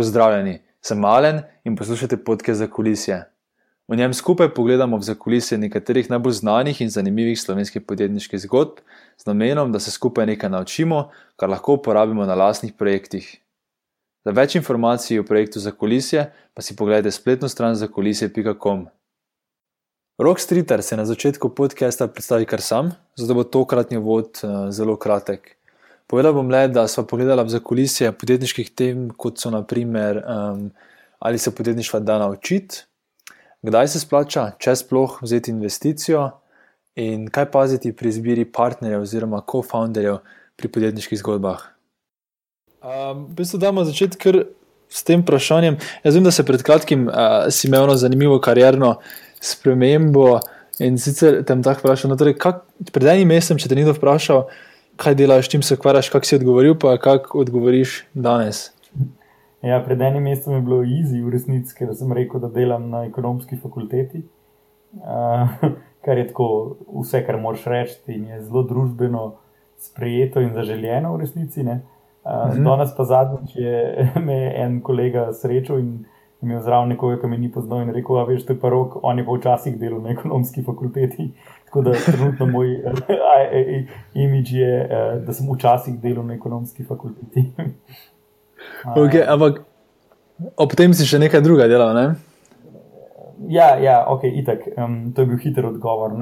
Pozdravljeni, sem Malen in poslušate podke za kulisje. V njem skupaj pogledamo v zakulisje nekaterih najbolj znanih in zanimivih slovenskih podjetniških zgodb, z namenom, da se skupaj nekaj naučimo, kar lahko uporabimo na lastnih projektih. Za več informacij o projektu za kulisje pa si pogledajte spletno stran za kulisje.com. Rock Streeter se na začetku podcasta predstavi kar sam, zato bo tokratni vod uh, zelo kratek. Povedal bom le, da smo pogledali za kulisje podjetniških tem, kot so naprimer, um, ali se podjetništva da naučiti, kdaj se splača, če sploh vzeti investicijo in kaj paziti pri izbiri partnerjev oziroma co-founderjev pri podjetniških zgodbah. Um, v bistvu damo začeti kar s tem vprašanjem. Jaz vem, da se pred kratkim uh, si imel eno zanimivo karjerno spremembo in sicer tem tako vprašal, no, torej, kak, pred enim mesecem, če te ni kdo vprašal, kaj delaš, čim se ukvarjaš, kak si odgovoril, pa kako odgovoriš danes. Ja, pred enim mesecem je bilo easy, v resnici, ker sem rekel, da delam na ekonomski fakulteti. Uh, kar je tako, vse, kar moraš reči, in je zelo družbeno sprejeto in zaželjeno v resnici. Uh, mhm. Danes pa zadnjič je me en kolega srečal in imel zraven nekoga, ki me ni poznal in rekel: A veš, to je pa rok, on je pa včasih delal na ekonomski fakulteti. Tako da trenutno moj imič je, eh, da sem včasih delal na ekonomski fakulteti. okay, ampak ob tem si še nekaj druga delal, ne? Ja, ja ok, itak. Um, to je bil hiter odgovor.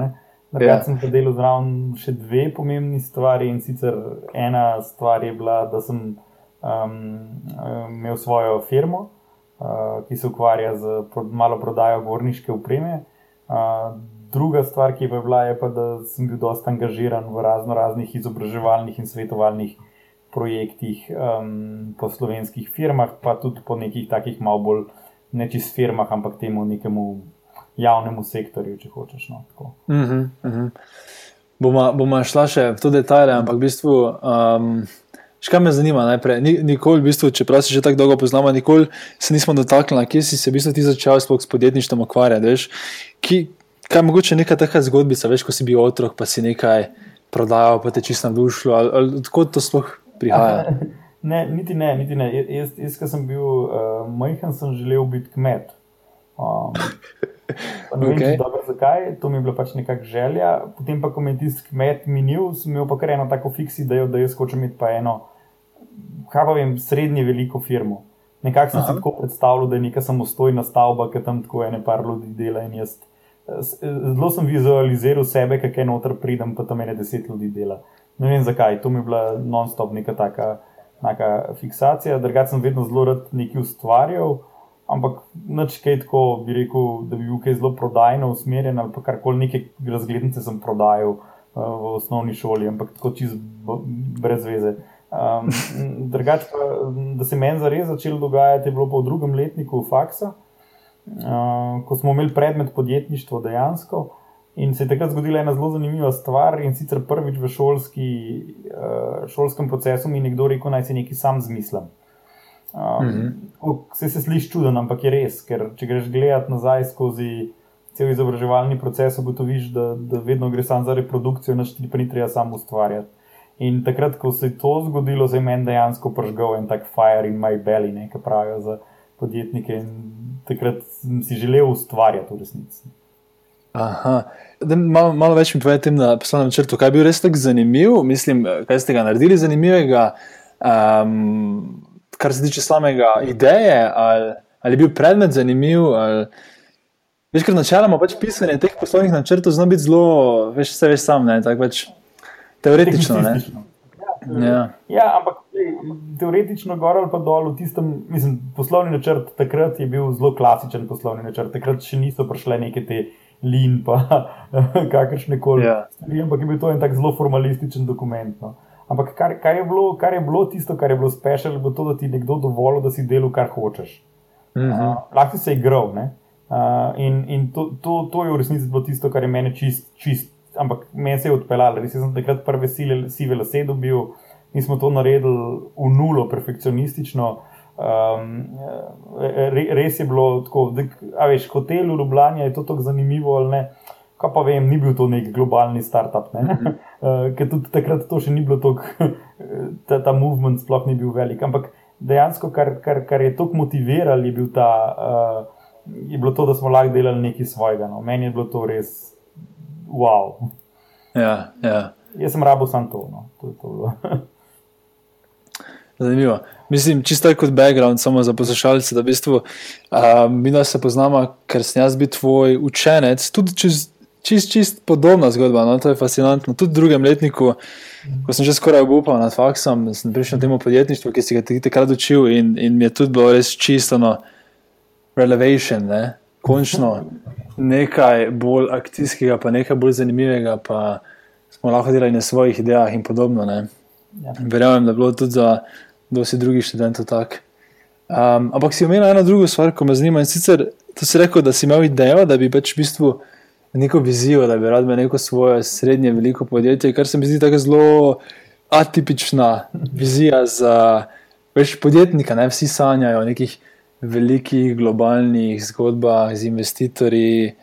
Jaz ja. sem pa delal zraven še dve pomembni stvari. In sicer ena stvar je bila, da sem um, imel svojo firmo, uh, ki se ukvarja z malo prodajo gorniške upreme. Uh, druga stvar, ki je bila, je pa, da sem bil dosta angažiran v razno raznih izobraževalnih in svetovalnih projektih um, po slovenskih firmah, pa tudi po nekih takih malo bolj nečist firmah, ampak temu nekemu javnemu sektorju, če hočeš. No, uh -huh, uh -huh. Bomo, bomo šla še v to detajle, ampak v bistvu. Um, Škaj me zanima najprej? Nikoli, v bistvu, čeprav se že tako dolgo poznamo, nikoli se nismo dotaknili, kje si se v bistvu ti začel s podjetništvom ukvarjati. Kaj mogoče neka taka zgodbica, veš, ko si bil otrok, pa si nekaj prodajal, pa te čisto navdušilo, ali, ali odkot to sploh prihaja? Ne, niti ne, niti ne. Jaz, jaz ko sem bil uh, majhen, sem želel biti kmet. Um, ne vem, okay. dobro, zakaj, to mi je bila pač nekakšna želja. Potem pa, ko mi je tisti kmet minil, sem imel pa kar eno tako fiksi, da, da jaz hočem imeti pa eno, kaj pa vem, srednje veliko firmo. Nekako sem Aha. si tako predstavljal, da je neka samostojna stavba, ki tam tako ene par ljudi dela in jaz zelo sem vizualiziral sebe, kako noter pridem, pa tam ene deset ljudi dela. Ne vem zakaj, to mi je bila non-stop neka taka, taka fiksacija. Drugače sem vedno zelo rad nekaj ustvarjal, ampak nič kaj tako bi rekel, da bi bil kaj zelo prodajno usmerjen ali pa karkoli neke razglednice sem prodajal uh, v osnovni šoli, ampak tako čez brez veze. Um, drugače pa, da se meni zares začelo dogajati, je bilo pa v drugem letniku faksa. Eh, ko smo imeli predmet podjetništvo dejansko. In se je takrat zgodila ena zelo zanimiva stvar, in sicer prvič v šolski, uh, šolskem procesu mi je nekdo rekel, naj se nekaj sam zmislim. Um, mm -hmm. Se sliši čuden, ampak je res, ker če greš gledati nazaj skozi cel izobraževalni proces, ugotoviš, da, da vedno gre samo za reprodukcijo, naš ti pa ni treba samo ustvarjati. In takrat, ko se je to zgodilo, se je meni dejansko pržgal en tak fire in my belly, ne, kaj pravijo za podjetnike. In takrat sem si želel ustvarjati v resnici. Aha. Malo, malo več mi povete na poslovnem načrtu, kaj je bil res tako zanimiv, mislim, kaj ste ga naredili zanimivega, um, kar se tiče samega ideje, ali, ali je bil predmet zanimiv. Ali, veš, ker načeloma pač pisanje teh poslovnih načrtov zna biti zelo, veš, vse veš sam, ne, tako pač teoretično. Ja. ja, ampak teoretično gor ali pa dol, v tistem, mislim, poslovni načrt takrat je bil zelo klasičen poslovni načrt. Takrat še niso prišle neke te lin, pa kakršne koli yeah. Ja. stvari, ampak je bil to en tak zelo formalističen dokument. No. Ampak kar, kar, je bilo, kar je bilo tisto, kar je bilo special, je bilo to, da ti nekdo dovolil, da si delal, kar hočeš. Mm -hmm. uh, lahko si se igral. Uh, in in to, to, to je v resnici bilo tisto, kar je meni čist, čist ampak meni se je odpeljalo. Res sem takrat prve sive lase dobil mi smo to naredili v nulo, perfekcionistično. Um, res je bilo tako, da veš, hotel v Ljubljani je to tako zanimivo ali ne. Kaj pa vem, ni bil to nek globalni startup, ne? mm -hmm. ker tudi takrat to še ni bilo tako, ta, ta movement sploh ni bil velik. Ampak dejansko, kar, kar, kar je tako motiviralo, je, bil ta, uh, je bilo to, da smo lahko delali nekaj svojega. No. Meni je bilo to res wow. Ja, ja. Jaz sem rabo samo to. No. to, to Zanimivo. Mislim, čisto kot background, samo za poslušalce, da v bistvu, uh, mi da se poznamo, ker sem jaz bil tvoj učenec, tudi čez čist, čist podobna zgodba, no? to je fascinantno. Tudi v drugem letniku, ko sem že skoraj obupal nad faksom, sem prišel na temo podjetništva, ki si ga takrat učil in, in mi je tudi bilo res čisto no, relevation, ne? končno nekaj bolj akcijskega, pa nekaj bolj zanimivega, pa smo lahko delali na svojih idejah in podobno. Ja. Verjamem, da je bilo tudi za dosti drugih študentov tako. Um, ampak si omenil eno drugo stvar, ko me zanima. In sicer, to si rekel, da si imel idejo, da bi pač v bistvu neko vizijo, da bi rad imel neko svoje srednje veliko podjetje, kar se mi zdi tako zelo atipična vizija za več podjetnika. Ne? Vsi sanjajo o nekih velikih globalnih zgodbah z investitorji.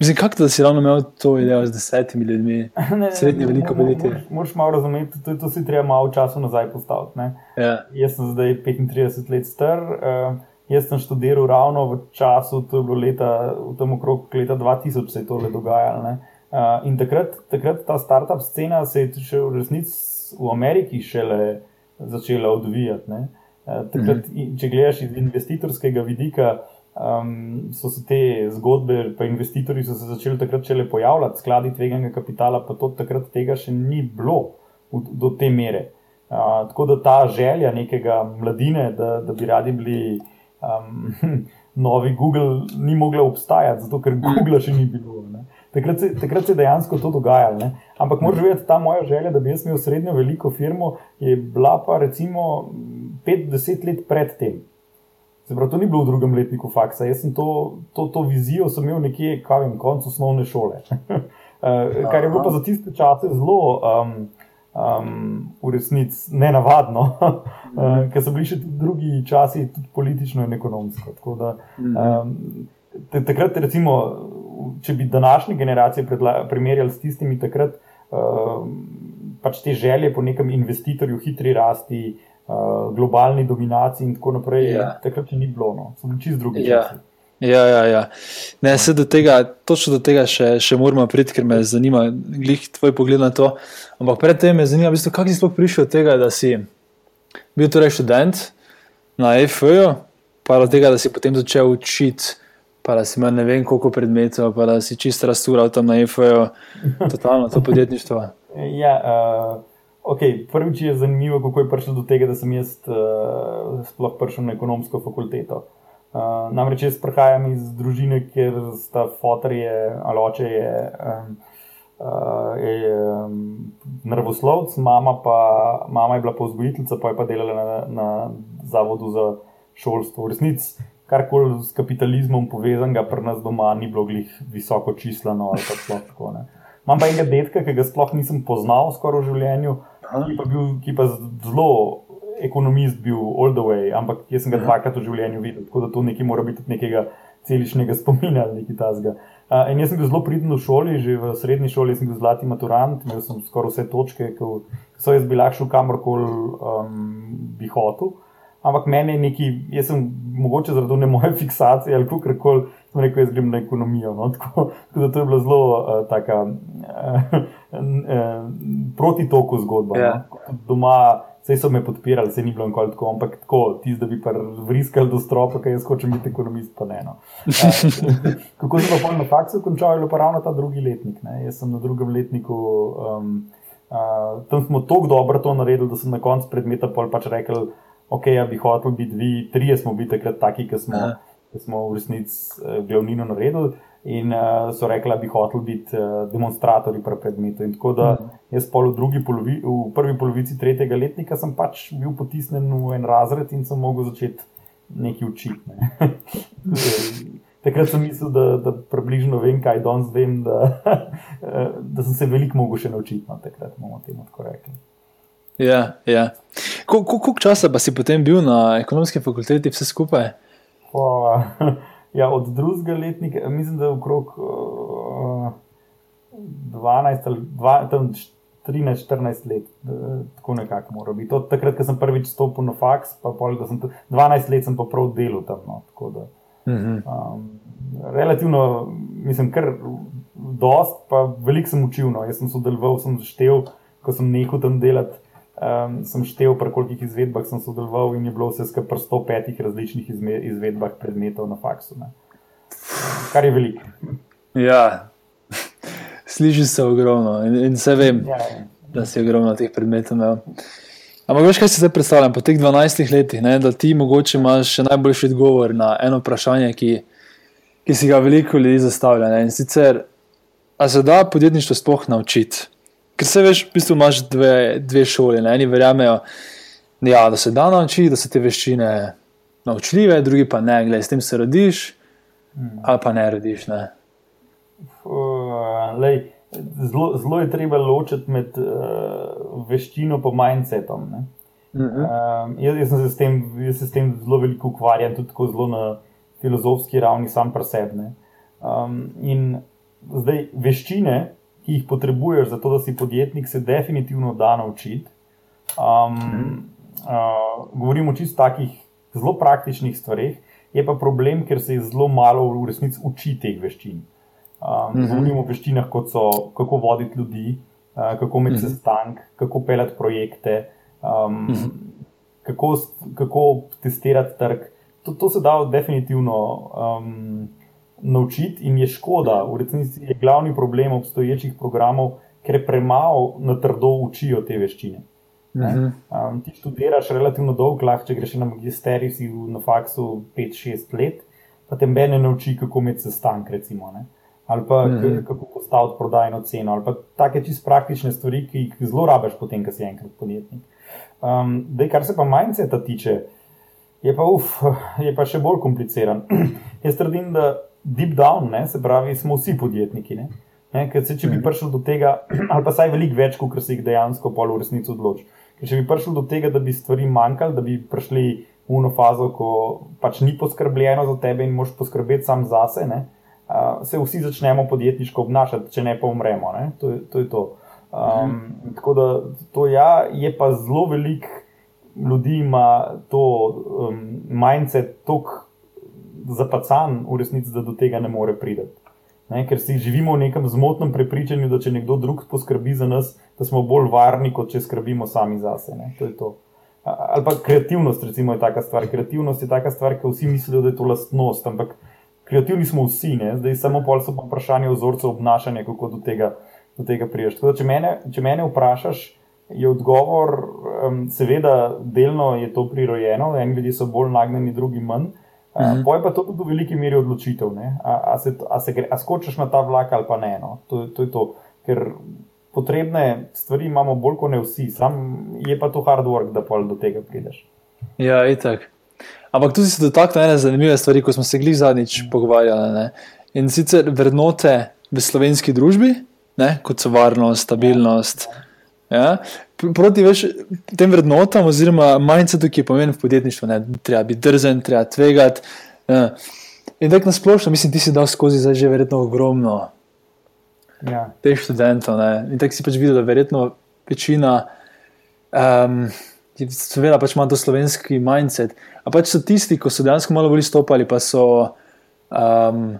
Mislim, kako da si ravno imel to idejo z desetimi ljudmi, srednje veliko podjetje. Moraš malo razumeti, to, to si treba malo časa nazaj postaviti. Ja. Jaz sem zdaj 35 let star. Uh, Jaz sem študiral ravno v času, to je bilo leta, v tem okrog leta 2000, se je to le dogajalo. Uh, in takrat, takrat ta startup scena se je še v resnici v Ameriki šele začela odvijati. Uh, takrat, mm -hmm. Če gledaš iz investitorskega vidika, um, so se te zgodbe, pa investitorji so se začeli takrat šele pojavljati, skladi tveganega kapitala, pa to takrat tega še ni bilo v, do te mere. Uh, tako da ta želja nekega mladine, da, da bi radi bili um, novi Google ni mogla obstajati, zato ker Google še ni bilo. Takrat se, takrat se je dejansko to dogajalo. Ne? Ampak moraš vedeti, ta moja želja, da bi jaz imel srednjo veliko firmo, je bila pa recimo 5-10 let pred tem. Pravi, to ni bilo v drugem letniku faksa. Jaz sem to, to, to vizijo sem imel nekje, kaj vem, konec osnovne šole. Eh, kar je bilo pa za tiste čase zelo. Um, um, v resnici ne navadno, uh, ker so bili še drugi časi, tudi politično in ekonomsko. Da, um, takrat, recimo, če bi današnje generacije primerjali s tistimi takrat, um, pač te želje po nekem investitorju, hitri rasti, uh, globalni dominaciji in tako naprej, ja. takrat ni bilo, no. so bili čist drugi ja. časi. Ja, ja, ja. Ne, se do tega, točno do tega še, še moramo priti, ker me zanima, glih tvoj pogled na to. Ampak predtem me zanima, bistvo, kako si sploh prišel do tega, da si bil torej študent na EFO, pa do tega, da si potem začel učiti, pa da si imel ne vem koliko predmetov, pa da si čisto rastural tam na EFO, totalno to podjetništvo. Ja, uh... Okay, prvič je zanimivo, kako je prišlo do tega, da sem jaz uh, sploh prišel na ekonomsko fakulteto. Uh, namreč jaz prihajam iz družine, kjer sta fotorje ali oče je, um, uh, je um, nervoslovc, mama, pa, mama je bila povzgojiteljica, pa je pa delala na, na zavodu za šolstvo. V resnici, karkoli s kapitalizmom povezanega, pri nas doma ni bilo glih visoko čislano ali pa sploh tako. Ne. Imam pa enega detka, ki ga sploh nisem poznal skoraj v življenju, ki pa, bil, ki pa zelo ekonomist bil all the way, ampak jaz sem ga dvakrat v življenju videl, tako da to nekaj mora biti nekega celičnega spomina ali nekaj tasga. Uh, in jaz sem bil zelo pridn v šoli, že v srednji šoli sem bil zlati maturant, imel sem skoraj vse točke, ki so jaz bil lahko kamorkoli um, bi hotel. Ampak meni je neki, jaz sem mogoče zaradi ne moje fiksacije ali kako koli, sem rekel, jaz grem na ekonomijo. No? Tako, tako da to je bila zelo uh, taka uh, uh, proti toku zgodba. Yeah. No? Ja. Doma Vse so me podpirali, se ni bilo nikoli tako, ampak tako, tisti, da bi vriskal do stropa, kaj jaz hočem biti ekonomist, pa ne. No. Kako sem pa na faksu končal, je pa ravno ta drugi letnik. Ne. Jaz sem na drugem letniku, um, uh, tam smo tako dobro to naredili, da sem na koncu predmeta pač rekel, ok, ja bi hotel biti vi, trije smo bili takrat taki, ki smo, smo v resnici uh, glavnino naredili in uh, so rekli, da bi hotel biti uh, demonstratorji pri predmetu. In tako da mhm. jaz pol v, polovi, v prvi polovici tretjega letnika sem pač bil potisnen v en razred in sem mogel začeti nekaj učiti. Ne. Takrat sem mislil, da, da približno vem, kaj danes vem, da, da sem se veliko mogel še naučiti. No, takrat bomo temu tako rekli. Ja, ja. Koliko časa pa si potem bil na ekonomski fakulteti, vse skupaj? Po, Ja, od drugega letnika, mislim, da je okrog uh, 12 ali 2, tam 13-14 let, tako nekako mora biti. Od takrat, ko sem prvič stopil na faks, pa pol, sem 12 let sem pa prav delal tam. No, Mhm. um, relativno, mislim, kar dost, pa veliko sem učil. No. Jaz sem sodeloval, sem štev, ko sem nehal tam delati. Um, sem štev, pri kolikih izvedbah sem sodeloval, in je bilo vse skupaj 105 različnih izme, izvedbah predmetov na faksu. Ne. Kar je veliko. Ja, sliši se ogromno in, in se vem, Ja, da si ogromno teh predmetov imel. Ampak veš, kaj si zdaj predstavljam po teh 12 letih, ne, da ti mogoče imaš še najboljši odgovor na eno vprašanje, ki, ki si ga veliko ljudi zastavlja. Ne, in sicer, a se da podjetništvo sploh naučiti? Ker se veš, v bistvu imaš dve, dve šole. Ne, eni verjamejo, ja, da se da naučiti, da so te veščine naučljive, drugi pa ne, gledaj, s tem se rodiš ali pa ne rodiš. Ne. Uh, lej, zelo, zelo je treba ločiti med uh, veščino in mindsetom. Ne? Mhm. Um, jaz, jaz, sem se tem, jaz se s tem zelo veliko ukvarjam, tudi tako zelo na filozofski ravni, sam presebne. Um, in zdaj veščine, ki jih potrebuješ za to, da si podjetnik, se definitivno da naučiti. Um, uh, govorimo o čist takih zelo praktičnih stvareh, je pa problem, ker se zelo malo v resnici uči teh veščin. Um, Mhm. Govorimo o veščinah, kot so kako voditi ljudi, uh, kako imeti Mhm. sestank, kako peljati projekte, um, Mhm. kako, s- kako testirati trg. To, to se da definitivno um, naučiti in je škoda. V resnici je glavni problem obstoječih programov, ker premalo na trdo učijo te veščine. Ne? Mhm. Um, ti študiraš relativno dolg, lahko če greš na magisterij, si na faksu 5-6 let, pa te mene nauči, kako imeti sestank, recimo, ne? ali pa Mhm. mm. kako postaviti prodajno ceno, ali pa take čist praktične stvari, ki jih zelo rabiš, potem, ko si enkrat podjetnik. Um, dej, kar se pa mindseta tiče, je pa, uf, je pa še bolj kompliciran. Jaz trdim, da deep down, ne, se pravi, smo vsi podjetniki. Ne? Ne, ker se, če bi Mhm. prišel do tega, ali pa saj veliko več, kot se jih dejansko pol v resnici odloči. Ker če bi prišel do tega, da bi stvari manjkali, da bi prišli v eno fazo, ko pač ni poskrbljeno za tebe in moš poskrbeti sam zase, ne, uh, se vsi začnemo podjetniško obnašati, če ne pa umremo. Ne. To, je, to je to. Um, tako da to ja, je pa zelo velik ljudi ima to um, mindset tako zapacan v resnici, da do tega ne more priti. Ne, ker si živimo v nekem zmotnem prepričanju, da če nekdo drug poskrbi za nas, da smo bolj varni, kot če skrbimo sami zase. Ne. To je to. Ali pa kreativnost, recimo, je taka stvar. Kreativnost je taka stvar, ki vsi mislijo, da je to lastnost, ampak kreativni smo vsi, ne. zdaj samo pol so pa vprašanje vzorcev obnašanja, kako do tega, do tega priješ. Tako da, če mene, če mene vprašaš, je odgovor, um, seveda, delno je to prirojeno, eni ljudje so bolj nagnjeni, drugi manj. Mhm. Poje pa to tudi v veliki meri odločitev, ne? a, a, se, a, se gre, a skočiš na ta vlak ali pa ne. No? To, to je to. Ker potrebne stvari imamo bolj kot ne vsi, sam je pa to hard work, da pol do tega prideš. Ja, itak. Ampak tu si se dotaknil ene zanimive stvari, ko smo se glih zadnjič pogovarjali. Ne? In sicer vrednote v slovenski družbi, ne? kot so varnost, stabilnost. Ja? Pr- Proti veš, tem vrednotam, oziroma mindsetu, ki je pomemben v podjetništvu, ne? treba biti drzen, treba tvegati. Ja. In tako nasplošno, mislim, ti si dal skozi zdaj že verjetno ogromno Ja. teh študentov. Ne? In tako si pač videl, da verjetno večina, um, seveda pač ima to slovenski mindset. A pač so tisti, ki so dejansko malo bolj stopali, pa so um,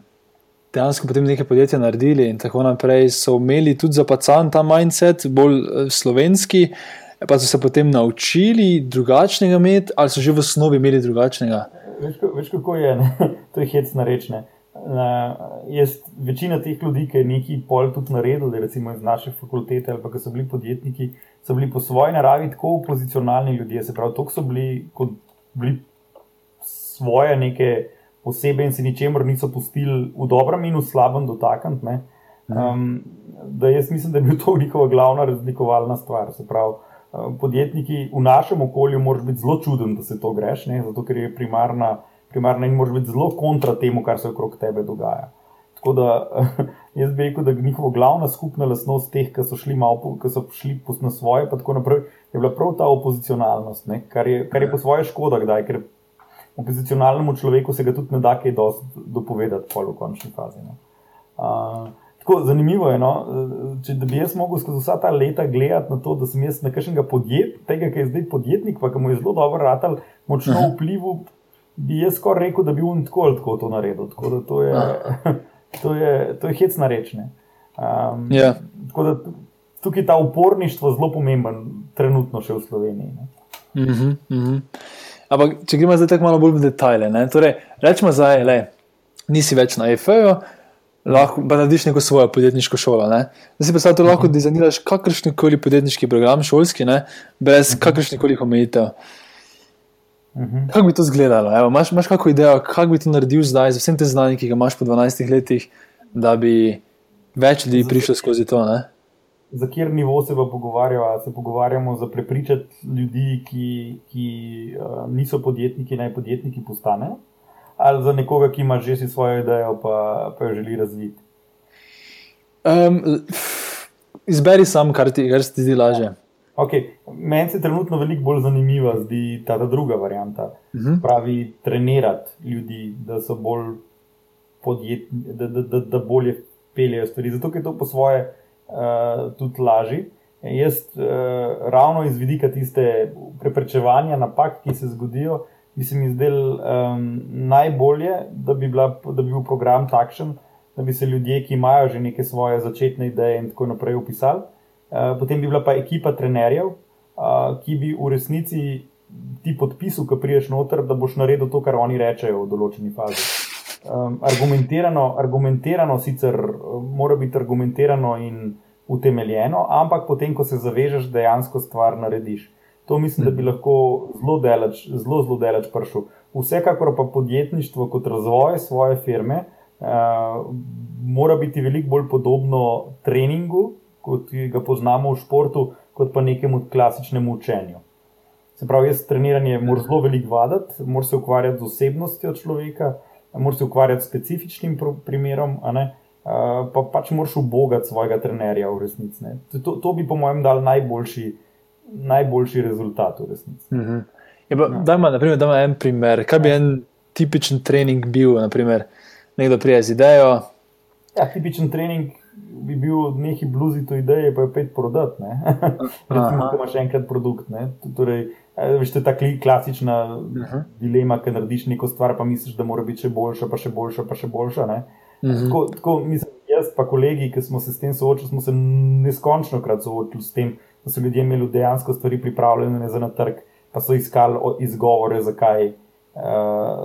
dejansko potem neke podjetja naredili in tako naprej, so imeli tudi zapacan ta mindset, bolj eh, slovenski. Pa so se potem naučili drugačnega imeti, ali so že v osnovi imeli drugačnega. Veš, veš, kako je, ne? to je hec narečne. Uh, jaz, večina teh ljudi, ki je neki pol tudi naredili, recimo iz naše fakultete ali pa ki so bili podjetniki, so bili po svoji naravi tako opozicionalni ljudje, se pravi, tako so bili, kot bili svoje neke osebe in se ničemur niso pustili v dobrem in v slabem dotakniti. ne. Um, da jaz mislim, da je bil to njihova glavna razlikovalna stvar. Se pravi, uh, podjetniki v našem okolju moraš biti zelo čuden, da se to greš, ne? zato ker je primarna, primarna in moraš biti zelo kontra temu, kar se okrog tebe dogaja. Tako da jaz bi rekel, da je njihova glavna skupna lastnost teh, ki so šli malo, ki so šli na svoje, pa tako naprej, je bila prav ta opozicionalnost, ne? kar je, kar je po svoje škoda, kdaj, ker opozicionalnemu človeku se ga tudi ne da kaj dopovedati, pol v končni fazi. Ne? Uh, Tako zanimivo je, no? če bi jaz mogel skozi vsa ta leta gledati na to, da sem jaz nekakšnega podjetnika, tega, ki je zdaj podjetnik, pa ki mu je zelo dobro ratal, močno vplival, bi jaz skoraj rekel, da bi on tako ali tako to naredil. Tako da to je, to je, to je hecna rečne. Um, yeah. Tako da tukaj je ta uporništvo zelo pomemben, trenutno še v Sloveniji. Mm -hmm, mm -hmm. Ampak, če gremo zdaj tako malo bolj v detajle, torej, rečemo zdaj, da nisi več na EFE-ju lahko pa narediš neko svojo podjetniško šolo. Ne? Zdaj si samo to lahko dizajniraš kakršni koli podjetniški program, šolski, ne? brez -huh. kakršnih koli omejitev. Uh -huh. Kako bi to izgledalo? Evo, imaš, imaš kakšno idejo, kako bi to naredil zdaj, z vsem tem znanjem, ki ga imaš po 12 letih, da bi več ljudi prišlo skozi to? Ne? Za kjer nivo se pa pogovarjamo? Se pogovarjamo za prepričati ljudi, ki, ki uh, niso podjetniki, naj podjetniki postanejo ali za nekoga, ki ima že svojo idejo, pa, pa jo želi razviti? Um, izberi sam, kar, ti, kar se ti zdi lažje. Okay. Meni se trenutno veliko bolj zanimiva zdi ta, ta druga varianta. Uh mhm. -huh. Pravi, trenirati ljudi, da so bolj podjetni, da, da, da, da bolje peljejo stvari. Zato je to po svoje tudi lažje. Jaz uh, ravno iz vidika tiste preprečevanja napak, ki se zgodijo, bi se mi zdel um, najbolje, da bi, bila, da bi bil program takšen, da bi se ljudje, ki imajo že neke svoje začetne ideje in tako naprej, upisali. Uh, potem bi bila pa ekipa trenerjev, uh, ki bi v resnici ti podpisal, ko priješ noter, da boš naredil to, kar oni rečejo v določeni fazi. Um, argumentirano, argumentirano, sicer mora biti argumentirano in utemeljeno, ampak potem, ko se zavežeš, dejansko stvar narediš. To mislim, da bi lahko zelo delač, zelo, zelo delač prišel. Vsekakor pa podjetništvo kot razvoj svoje firme uh, mora biti veliko bolj podobno treningu, kot ga poznamo v športu, kot pa nekemu klasičnemu učenju. Se pravi, jaz treniranje moram zelo veliko vaditi, moram se ukvarjati z osebnostjo človeka, moram se ukvarjati s specifičnim primerom, pa pač moraš ubogati svojega trenerja v resnici. To, to bi, po mojem, dal najboljši najboljši rezultat v resnici. Uh -huh. Da, ima en primer. Kaj bi en tipičen trening bil? Naprimer, nekdo prije z idejo. Ja, tipičen trening bi bil neki bluzi to ideje, pa je pet prodati. Recimo, ko imaš enkrat produkt. Torej, veš, to je ta klasična uh -huh. dilema, ki narediš neko stvar, pa misliš, da mora biti še boljša, pa še boljša, pa še boljša. Uh -huh. tako, tako, mislim, jaz pa kolegi, ki smo se s tem soočili, smo se neskončno krat soočili s tem da so ljudje imeli dejansko stvari pripravljene za na trg, pa so iskali izgovore, zakaj, uh,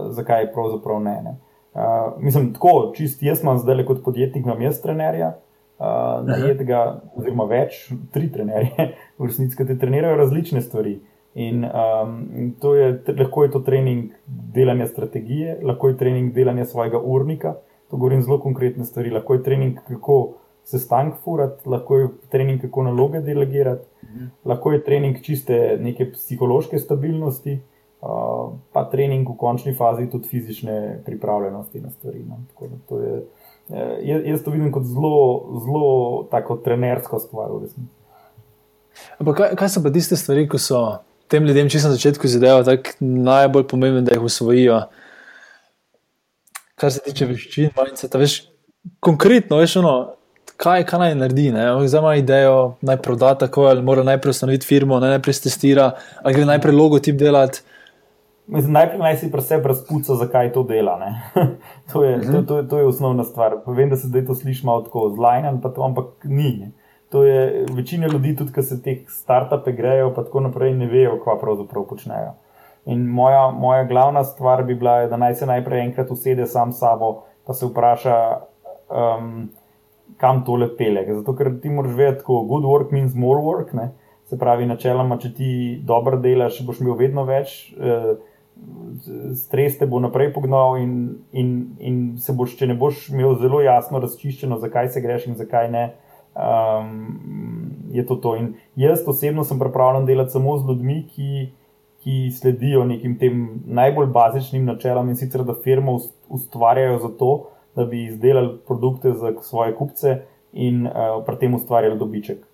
zakaj pravzaprav ne. ne. Uh, mislim, tako, čist jaz imam zdaj kot podjetnik, imam jaz trenerja, uh, najetega, oziroma več, tri trenerje, v resnici, ki te trenirajo različne stvari. In um, to je, lahko je to trening delanja strategije, lahko je trening delanja svojega urnika, to govorim zelo konkretne stvari, lahko je trening, kako sestank furati, lahko je trening, kako naloge delegirati, mhm. lahko je trening čiste neke psihološke stabilnosti, uh, pa trening v končni fazi tudi fizične pripravljenosti na stvari. No. To je, eh, jaz to vidim kot zelo, zelo tako trenersko stvar. Kaj, kaj so pa tiste stvari, ko so tem ljudem, sem na začetku izdelal, tako najbolj pomembno, da jih usvojijo? Kar se tiče veščin, majhne, veš, konkretno, veš, ono, kaj, kaj naj naredi. Zdaj ima idejo, naj proda tako, ali mora najprej ustanoviti firmo, naj najprej testira, ali gre najprej logotip delati. Mislim, najprej naj si pri sebi razpuca, zakaj to dela. to, je, uh -huh. to, to, to je osnovna stvar. Vem, da se zdaj to sliši malo tako zlajnen, ampak ni. Ne? To je večina ljudi, tudi ki se teh startupe grejo, pa tako naprej, ne vejo, kaj pravzaprav počnejo. In moja, moja glavna stvar bi bila, da naj se najprej enkrat usede sam s sabo, pa se vpraša, um, kam tole pele. Zato, ker ti moraš vedeti, da good work means more work. Ne? Se pravi, načeloma, če ti dobro delaš, boš imel vedno več, eh, stres te bo naprej pognal, in, in, in se boš, če ne boš imel zelo jasno razčiščeno, zakaj se greš in zakaj ne. Um, je to to. In jaz osebno sem pripravljen delati samo z ljudmi, ki, ki sledijo nekim tem najbolj bazičnim načelom in sicer, da firmo ustvarjajo za to, da bi izdelali produkte za svoje kupce in uh, pri tem ustvarjali dobiček.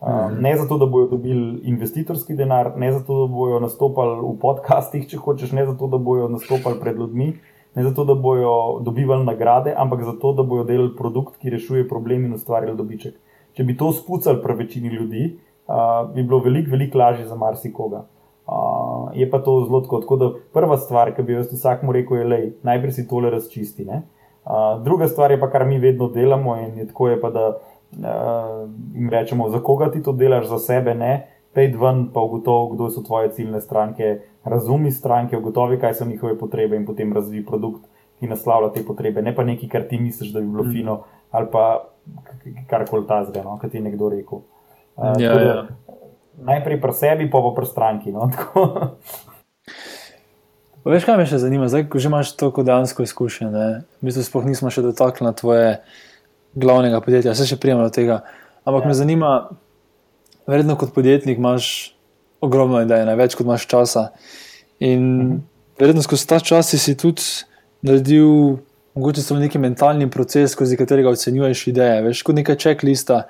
Uh, mhm. Ne zato, da bodo dobili investitorski denar, ne zato, da bodo nastopali v podcastih, če hočeš, ne zato, da bodo nastopali pred ljudmi, ne zato, da bodo dobivali nagrade, ampak zato, da bodo delali produkt, ki rešuje problem in ustvarjali dobiček. Če bi to spucali pri večini ljudi, uh, bi bilo veliko, veliko lažje za marsikoga. Uh, je pa to zelo tako. tako da prva stvar, ki bi jaz vsakmu rekel, je, da najprej si tole razčisti. Uh, druga stvar je pa, kar mi vedno delamo in je tako, je pa, da uh, jim rečemo, za koga ti to delaš, za sebe ne. Pej ven, pa ugotovi, kdo so tvoje ciljne stranke, razumi stranke, ugotovi, kaj so njihove potrebe in potem razvij produkt, ki naslavlja te potrebe. Ne pa nekaj, kar ti misliš, da bi bilo mm. fino, ali pa karkoli ta zdaj, no, kaj ti je nekdo rekel. Uh, ja, ja. Najprej pri sebi, pa pa pri stranki. No, Veš, kaj me še zanima, zdaj, ko že imaš toliko dejansko izkušenj, mi se sploh nismo še dotaknili tvoje glavnega podjetja, se še prijemamo tega. Ampak ja. me zanima, verjetno kot podjetnik imaš ogromno idej, ne več kot imaš časa. In mhm. verjetno skozi ta čas si tudi naredil, mogoče samo neki mentalni proces, skozi katerega ocenjuješ ideje. Veš, kot neka checklista.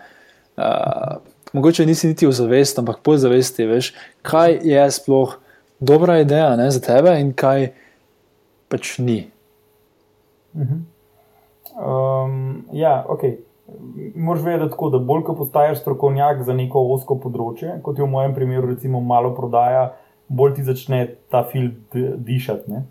Uh, mogoče nisi niti v zavesti, ampak po zavesti, veš, kaj je sploh dobra ideja ne, za tebe in kaj pač ni. Mhm. Um, ja, ok. Moš vedeti, tako, da bolj ko postaješ strokovnjak za neko osko področje, kot je v mojem primeru, recimo, malo prodaja, bolj ti začne ta film dišati.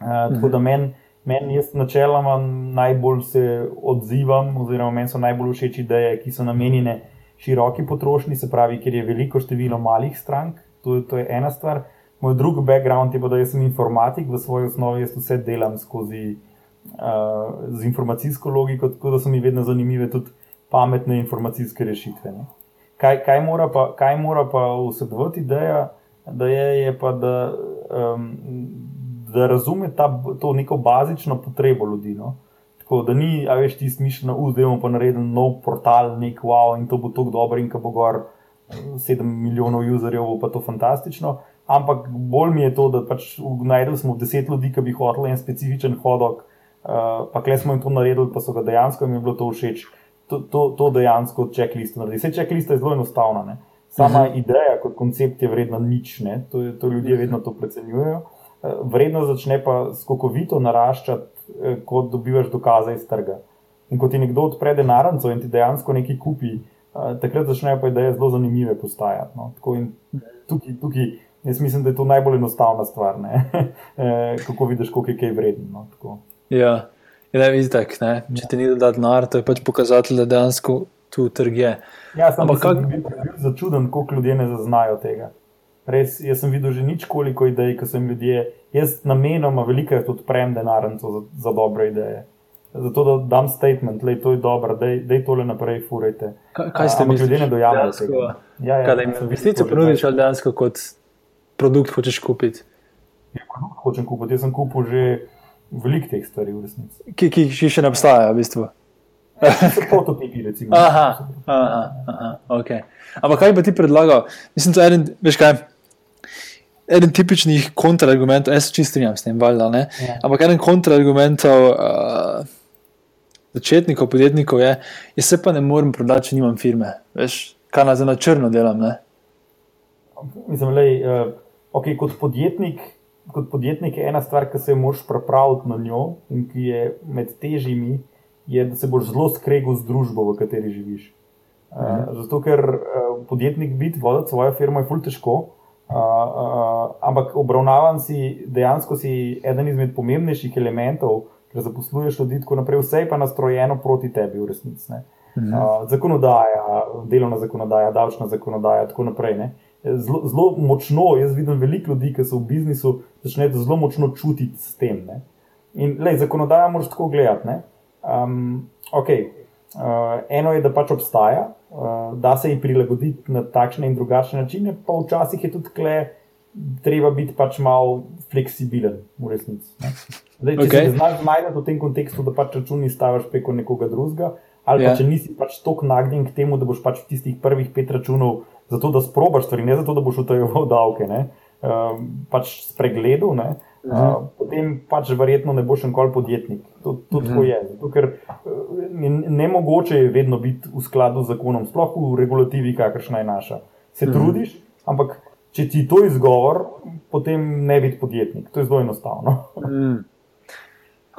Uh, mhm. Tako da meni, men jaz načeloma najbolj se odzivam, oziroma meni so najbolj všeč ideje, ki so namenjene široki potrošnji, se pravi, ker je veliko število malih strank. To, to je ena stvar. Moj drugi background je pa, da sem informatik, v svoji osnovi jaz vse delam skozi z informacijsko logiko, tako da so mi vedno zanimive tudi pametne informacijske rešitve. Kaj, kaj, mora pa, kaj mora pa vsebovati ideja, da je, je pa, da, um, da razume ta, to neko bazično potrebo ljudi. No? Tako da ni, a veš, ti smišljeno, da bomo pa naredili nov portal, nek wow in to bo tako dobro in ko bo gor 7 milijonov userjev, bo pa to fantastično. Ampak bolj mi je to, da pač najdemo 10 ljudi, ki bi hoteli en specifičen hodok, Uh, pa kle smo jim to naredili, pa so ga dejansko jim bilo to všeč. To, to, to dejansko čeklisto naredi. Vse čeklista je zelo enostavna. Ne? Sama uh mhm. -huh. ideja kot koncept je vredna nič, to, to ljudje vedno to precenjujejo. Uh, vredno začne pa skokovito naraščati, uh, ko dobivaš dokaze iz trga. In ko ti nekdo odpre denarnico in ti dejansko nekaj kupi, uh, takrat začnejo pa ideje zelo zanimive postajati. No? Tukaj, tukaj, jaz mislim, da je to najbolj enostavna stvar, kako vidiš, koliko je kaj vredno. No? Ja, in ne vidiš tako, če ti ni da denar, to je pač pokazatelj, da dejansko tu trg je. Ja, sem Ampak kak... bil začuden, koliko ljudi ne zaznajo tega. Res, jaz sem videl že nič koliko idej, ko sem ljudje, jaz namenoma veliko odprem denarnico za, za dobre ideje. Zato da dam statement, da je to dobro, da je tole naprej, furajte. Kaj ste mi ljudje ne dojamali? Ja, ja, kaj jim investicijo ponudiš ali dejansko kot produkt hočeš kupiti? Ja, produkt hočem kupiti, jaz sem kupil že veliko teh stvari v resnici. Ki, ki, ki še ne obstajajo, v bistvu. Prototipi, recimo. Aha, aha, aha, okay. Ampak kaj bi ti predlagal? Mislim, da je eden, veš kaj. Eden tipičnih kontrargumentov, jaz se čisto strinjam s tem, valjda, ja. ampak eden kontrargumentov uh, začetnikov, podjetnikov je, jaz se pa ne morem prodati, če nimam firme. Veš, kaj na, na črno delam. Ne? Mislim, da uh, eh, okay, kot podjetnik kot podjetnik je ena stvar, ki se moraš pripraviti na njo in ki je med težjimi, je, da se boš zelo skregal z družbo, v kateri živiš. Uh, zato, ker uh, podjetnik biti, voditi svojo firmo je fulj težko, uh, uh, ampak obravnavan si, dejansko si eden izmed pomembnejših elementov, ker zaposluješ ljudi, tako naprej, vse je pa nastrojeno proti tebi, v resnici. Uh, zakonodaja, delovna zakonodaja, davčna zakonodaja, tako naprej. Uh, zelo, zelo močno, jaz vidim veliko ljudi, ki so v biznisu, začnejo zelo močno čutiti s tem. Ne? In le, zakonodaja moraš tako gledati. Um, okay. uh, eno je, da pač obstaja, uh, da se ji prilagoditi na takšne in drugačne načine, pa včasih je tudi kle, treba biti pač malo fleksibilen, v resnici. Zdaj, če okay. se znaš najti v tem kontekstu, da pač računi staviš preko nekoga drugega, ali yeah. pa ja. če nisi pač tako nagnjen k temu, da boš pač v tistih prvih pet računov zato da sprobaš stvari, ne zato da boš utajeval davke, ne, um, pač spregledal, ne, uh -huh. uh, potem pač verjetno ne boš nikoli podjetnik. To, to uh -huh. tako je. Zato, ker ne mogoče je vedno biti v skladu z zakonom, sploh v regulativi, kakršna je naša. Se uh -huh. trudiš, ampak če ti to izgovor, potem ne biti podjetnik. To je zelo enostavno. uh -huh.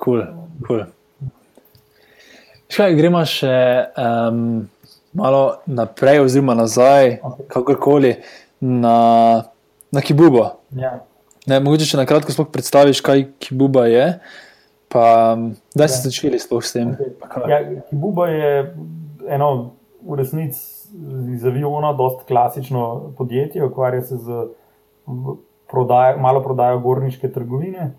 Cool, cool. Škaj, gremo še um, malo naprej, oziroma nazaj, okay. kakorkoli, na, na Kibubo. Ja. Ne, mogoče še na kratko sploh predstaviš, kaj Kibuba je. Pa, da si ja. začeli sploh s tem? Okay. Ja, Kibuba je eno v resnici iz aviona, dosta klasično podjetje, ukvarja se z prodaj, malo prodajo gorniške trgovine.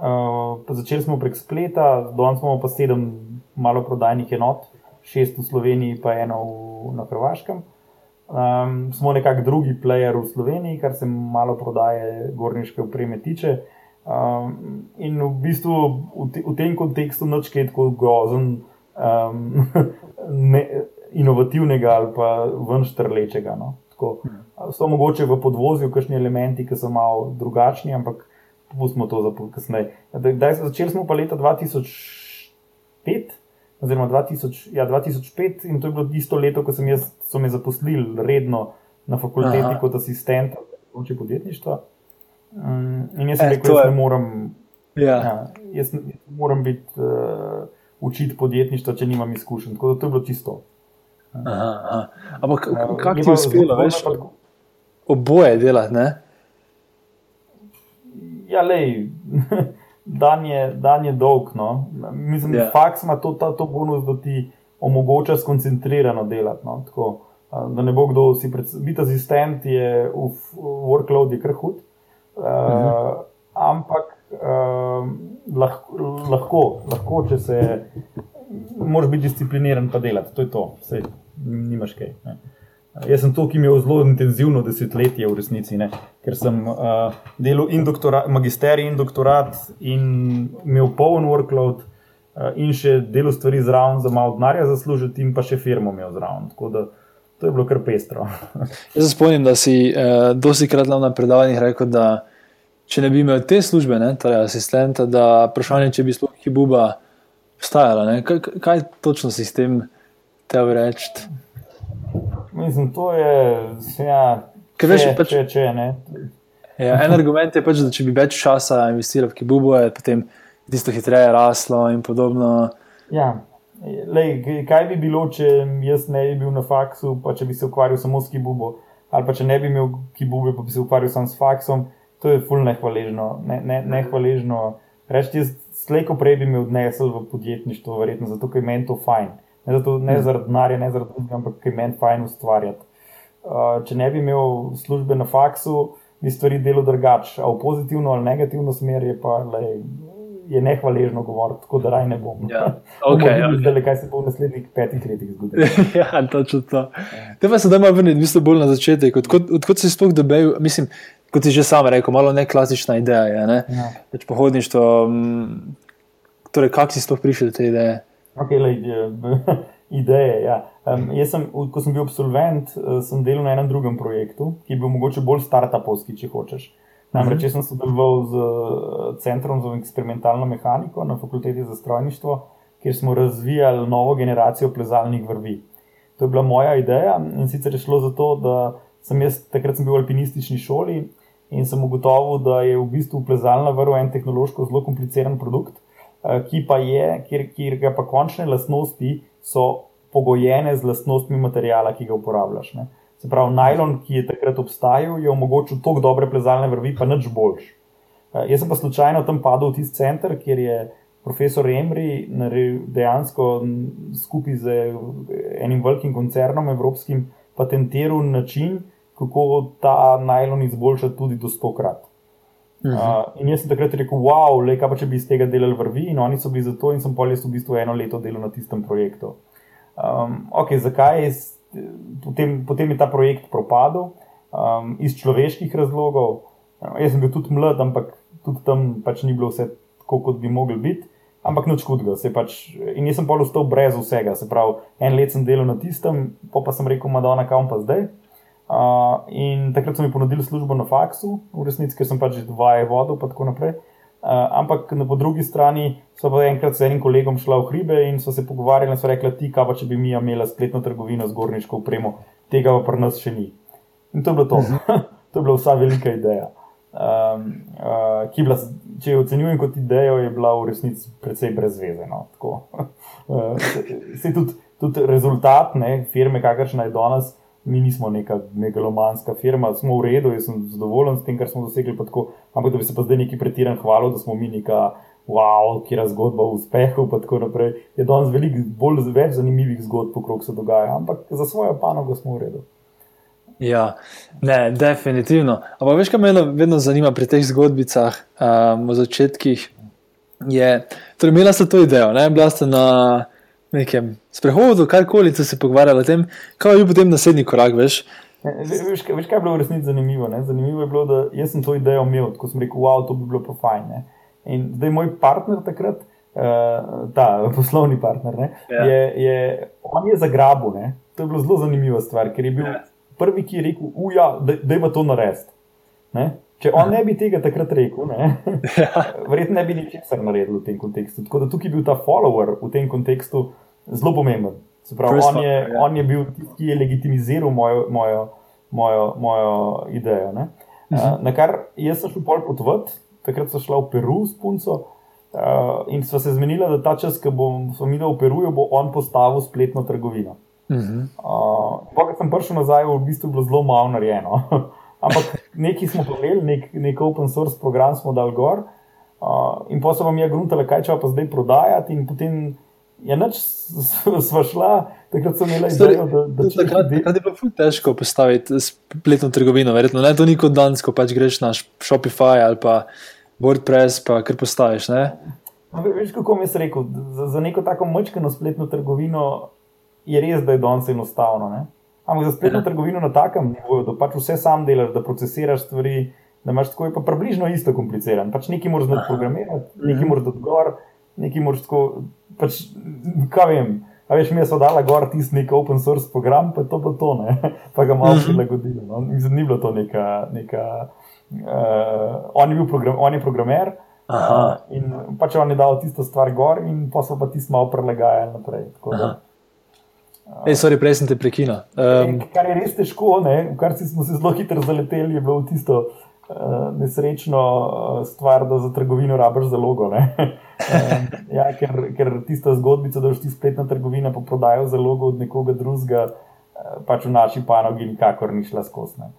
Uh, začeli smo prek spleta, danes imamo pa sedem malo prodajnih enot, šest v Sloveniji, pa eno v, na Hrvaškem. Um, smo nekako drugi player v Sloveniji, kar se malo prodaje gorniške opreme tiče. Um, in v bistvu v, te, v tem kontekstu noč kaj tako grozen, um, ne, inovativnega ali pa venštrlečega. No? Tako, so mogoče v podvozju kakšni elementi, ki so malo drugačni, ampak pustimo to za kasneje. Začeli smo pa leta 2005, oziroma 2000, ja, 2005, in to je bilo isto leto, ko jaz, so me zaposlili redno na fakulteti Aha. kot asistent področju podjetništva. Um, in jaz sem eh, rekel, da ne morem. Ja. Ja, jaz moram biti uh, učiti podjetništva, če nimam izkušenj. Tako da to je bilo čisto. Aha, aha. Ampak ja, kako ti je uspelo, veš, oboje delati? Ne? Ja, lej, dan, je, dan je dolg. No. Mislim, yeah. Ja. faks ima to, to bonus, da ti omogoča skoncentrirano delati. No. Tako, da ne bo kdo si predstavljal. Biti asistent je v workload, je kar hud. Uh, uh -huh. Ampak uh, lahko, lahko, lahko, če se. Moraš biti discipliniran, pa delati. To je to. Sej, nimaš kaj. Ne. Jaz sem to, ki mi je zelo intenzivno desetletje v resnici, ne? ker sem uh, delal in doktorat, magisterij in doktorat in imel poln workload uh, in še delo stvari zraven za malo denarja zaslužiti in pa še firmo imel zraven. Tako da to je bilo kar pestro. Jaz se spomnim, da si uh, dosti krat na predavanjih rekel, da če ne bi imel te službe, ne, torej asistenta, da vprašanje, če bi sploh kibuba obstajala. Kaj, kaj točno si s tem te vreči? Mislim, to je. Ja, če, veš, pač, če, če, ja, en argument je pač, da če bi več časa investiral v Kibubo, je potem tisto hitreje raslo in podobno. Ja. Lej, kaj bi bilo, če jaz ne bi bil na faksu, pa če bi se ukvarjal samo s Kibubo, ali pa če ne bi imel Kibube, pa bi se ukvarjal samo s faksom, to je fulno nehvaležno. Ne, ne, nehvaležno. Reči, jaz slejko prej bi me odnesel v podjetništvo, verjetno zato, ker je meni to fajn. Ne, zato, ne hmm. zaradi denarja, ne zaradi tega, ampak ker meni fajn ustvarjati. Uh, če ne bi imel službe na faksu, bi stvari delo drugače, a v pozitivno ali negativno smer je pa le, je nehvaležno govoriti, tako da raj ne bom. Ja, okay, okay. Zdaj, kaj se bo v naslednjih petih letih zgodilo. ja, točno to. Te pa se da malo vrniti, mislim, bolj na začetek. Odkot, odkot si sploh dobil, mislim, kot si že sam rekel, malo ne klasična ideja. Je, ne? Ja. Več pohodništvo. Torej, kako si sploh prišel do te ideje? Okay, lej, ideje. Ja. Um, jaz, sem, ko sem bil absolvent, eh, sem delal na enem drugem projektu, ki je bil mogoče bolj startupovski, če hočeš. Namreč, jaz sem sodeloval z eh, Centrom za eksperimentalno mehaniko na fakulteti za strojništvo, kjer smo razvijali novo generacijo plezalnih vrvi. To je bila moja ideja in sicer je šlo za to, da sem jaz takrat sem bil v alpinistični šoli in sem ugotovil, da je v bistvu plezalna vrv en tehnološko zelo kompliciran produkt. Eh, ki pa je, kjer, kjer ga pa končne lastnosti so pogojene z lastnostmi materijala, ki ga uporabljaš. Ne. Se pravi, najlon, ki je takrat obstajal, je omogočil tako dobre plezalne vrvi, pa nič boljš. Uh, jaz sem pa slučajno tam padel v tisti center, kjer je profesor Emri dejansko skupaj z enim velikim koncernom evropskim patentiral način, kako ta najlon izboljšati tudi do stokrat. Uh, in jaz sem takrat rekel, wow, le kaj pa če bi iz tega delali vrvi, in oni so bili za to, in sem jaz v bistvu eno leto delal na tistem projektu. Um, ok, zakaj je potem, potem je ta projekt propadel? Um, iz človeških razlogov. Uh, jaz sem bil tudi mlad, ampak tudi tam pač ni bilo vse tako, kot bi mogli biti. Ampak noč hudega, pač. In jaz sem pa ostal brez vsega, se pravi, en let sem delal na tistem, pa, sem rekel, Madonna, kam pa zdaj. Uh, in takrat so mi ponudili službo na faksu, v resnici, ker sem pač dvaje vodil, pa tako naprej. Uh, ampak na po drugi strani so pa enkrat s enim kolegom šla v hribe in so se pogovarjali in so rekli: Ti, kaj pa če bi mi imeli spletno trgovino z gorniško upremo, tega pa pri nas še ni. In to je bilo to. Mhm. to je bila vsa velika ideja. um, uh, ki je bila, če jo ocenjujem kot idejo, je bila v resnici precej brezvezena. No, uh, se tudi, tudi rezultat ne, firme, kakršna je danes, mi nismo neka megalomanska firma, smo v redu, jaz sem zadovoljen s tem, kar smo dosegli, tako, ampak da bi se pa zdaj neki pretiran hvalil, da smo mi neka. Wow, kje je zgodba o uspehu, in tako naprej. Je danes veliko bolj več zanimivih zgodb, okrog se dogaja, ampak za svojo panogo smo v redu. Ja, ne, definitivno. Ampak veš, kaj me vedno zanima pri teh zgodbicah um, o začetkih? Je, torej, imela ste to idejo, ne? bila ste na nekem sprehodu, karkoli ste se pogovarjali o tem, kaj je bil potem naslednji korak. Veš, veš, veš kaj je bilo v resnici zanimivo? Ne? Zanimivo je bilo, da sem to idejo imel, ko sem rekel, wow, to bi bilo pa fajn. Ne? In zdaj moj partner takrat. Uh, ta poslovni partner, ja. je, je, on je zagrabil. To je bilo zelo zanimiva stvar, ker je bil ja prvi, ki je rekel, uja, da ima to narediti. Če on ne bi tega takrat rekel, ne, ja. verjetno ne bi ničesar naredil v tem kontekstu. Tako da tukaj je bil ta follower v tem kontekstu zelo pomemben. Pravi, on, je, ja. on je bil tisti, ki je legitimiziral mojo, mojo, mojo, mojo idejo. Uh, na kar jaz sem šel pol potvati, takrat sem šla v Peru s punco. Uh, in sva se zmenila, da ta čas, ko bom mi dal v Peruju, bo on postavil spletno trgovino. Uh -huh. uh, Ko sem prišel nazaj, v bistvu bilo zelo malo narejeno. Ampak nekaj smo povedali, nek, nek open source program smo dal gor. Uh, in pa so vam je gruntali, kaj če pa zdaj prodajati. In potem je noč sva šla, takrat sem imela idejo, da, da če takrat, takrat je bilo težko postaviti spletno trgovino. Verjetno ne to ni kot danes, ko pač greš na Shopify ali pa WordPress, pa kar postaviš. Veš, kako mi je rekel, za, za neko tako močkeno spletno trgovino je res, da je danes enostavno. Ne? Ampak za spletno ja. trgovino na takem nivoju, da pač vse sam delaš, da procesiraš stvari, da imaš tako, je pa približno isto kompliciran. Pač nekaj moraš znati programirati, nekaj mhm. moraš dati gor, nekaj moraš tako. Pač, kaj vem. A veš, mi smo dali gor tisti nek open source program, pa to bilo to, ne? pa ga malo mhm. prilagodili. No? Mislim, ni bilo to neka. neka uh, on, je program, on je programer. Uh, in pač on je dal tisto stvar gor, in pa so pa tisti malo prilagajali naprej. Ej, sorry, prej sem te prekinil. Um, kar je res težko, ne? kar smo se zelo hitro zaleteli, je bilo tisto uh, nesrečno uh, stvar, da za trgovino rabiš zalogo. um, ja, ker, ker tista zgodbica, da boš ti spletna trgovina pa prodajal zalogo od nekoga drugega, uh, pač v naši panogi nikakor ni šla skozi.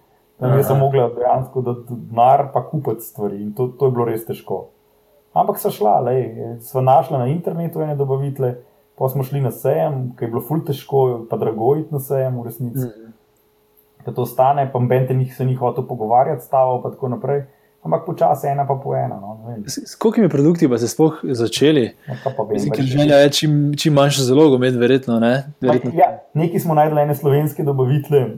Jaz sem mogla dejansko dati denar, pa kupiti stvari in to, to je bilo res težko. Ampak so šla, sva našla na internetu ene dobavitele. Pa smo šli na sejem, ki je bilo ful težko, pa drago iti na sejem, v resnici. Mm. To stane, pa bente njih se ni hotel pogovarjati, stavil pa tako naprej. Ampak počasi ena pa po ena. No, s kolikimi produkti pa ste sploh začeli? Ja, ker želja je čim, čim manjšo zalogo, med verjetno. Ne? verjetno. Pa, ja, neki smo najdli ene slovenske dobavitele,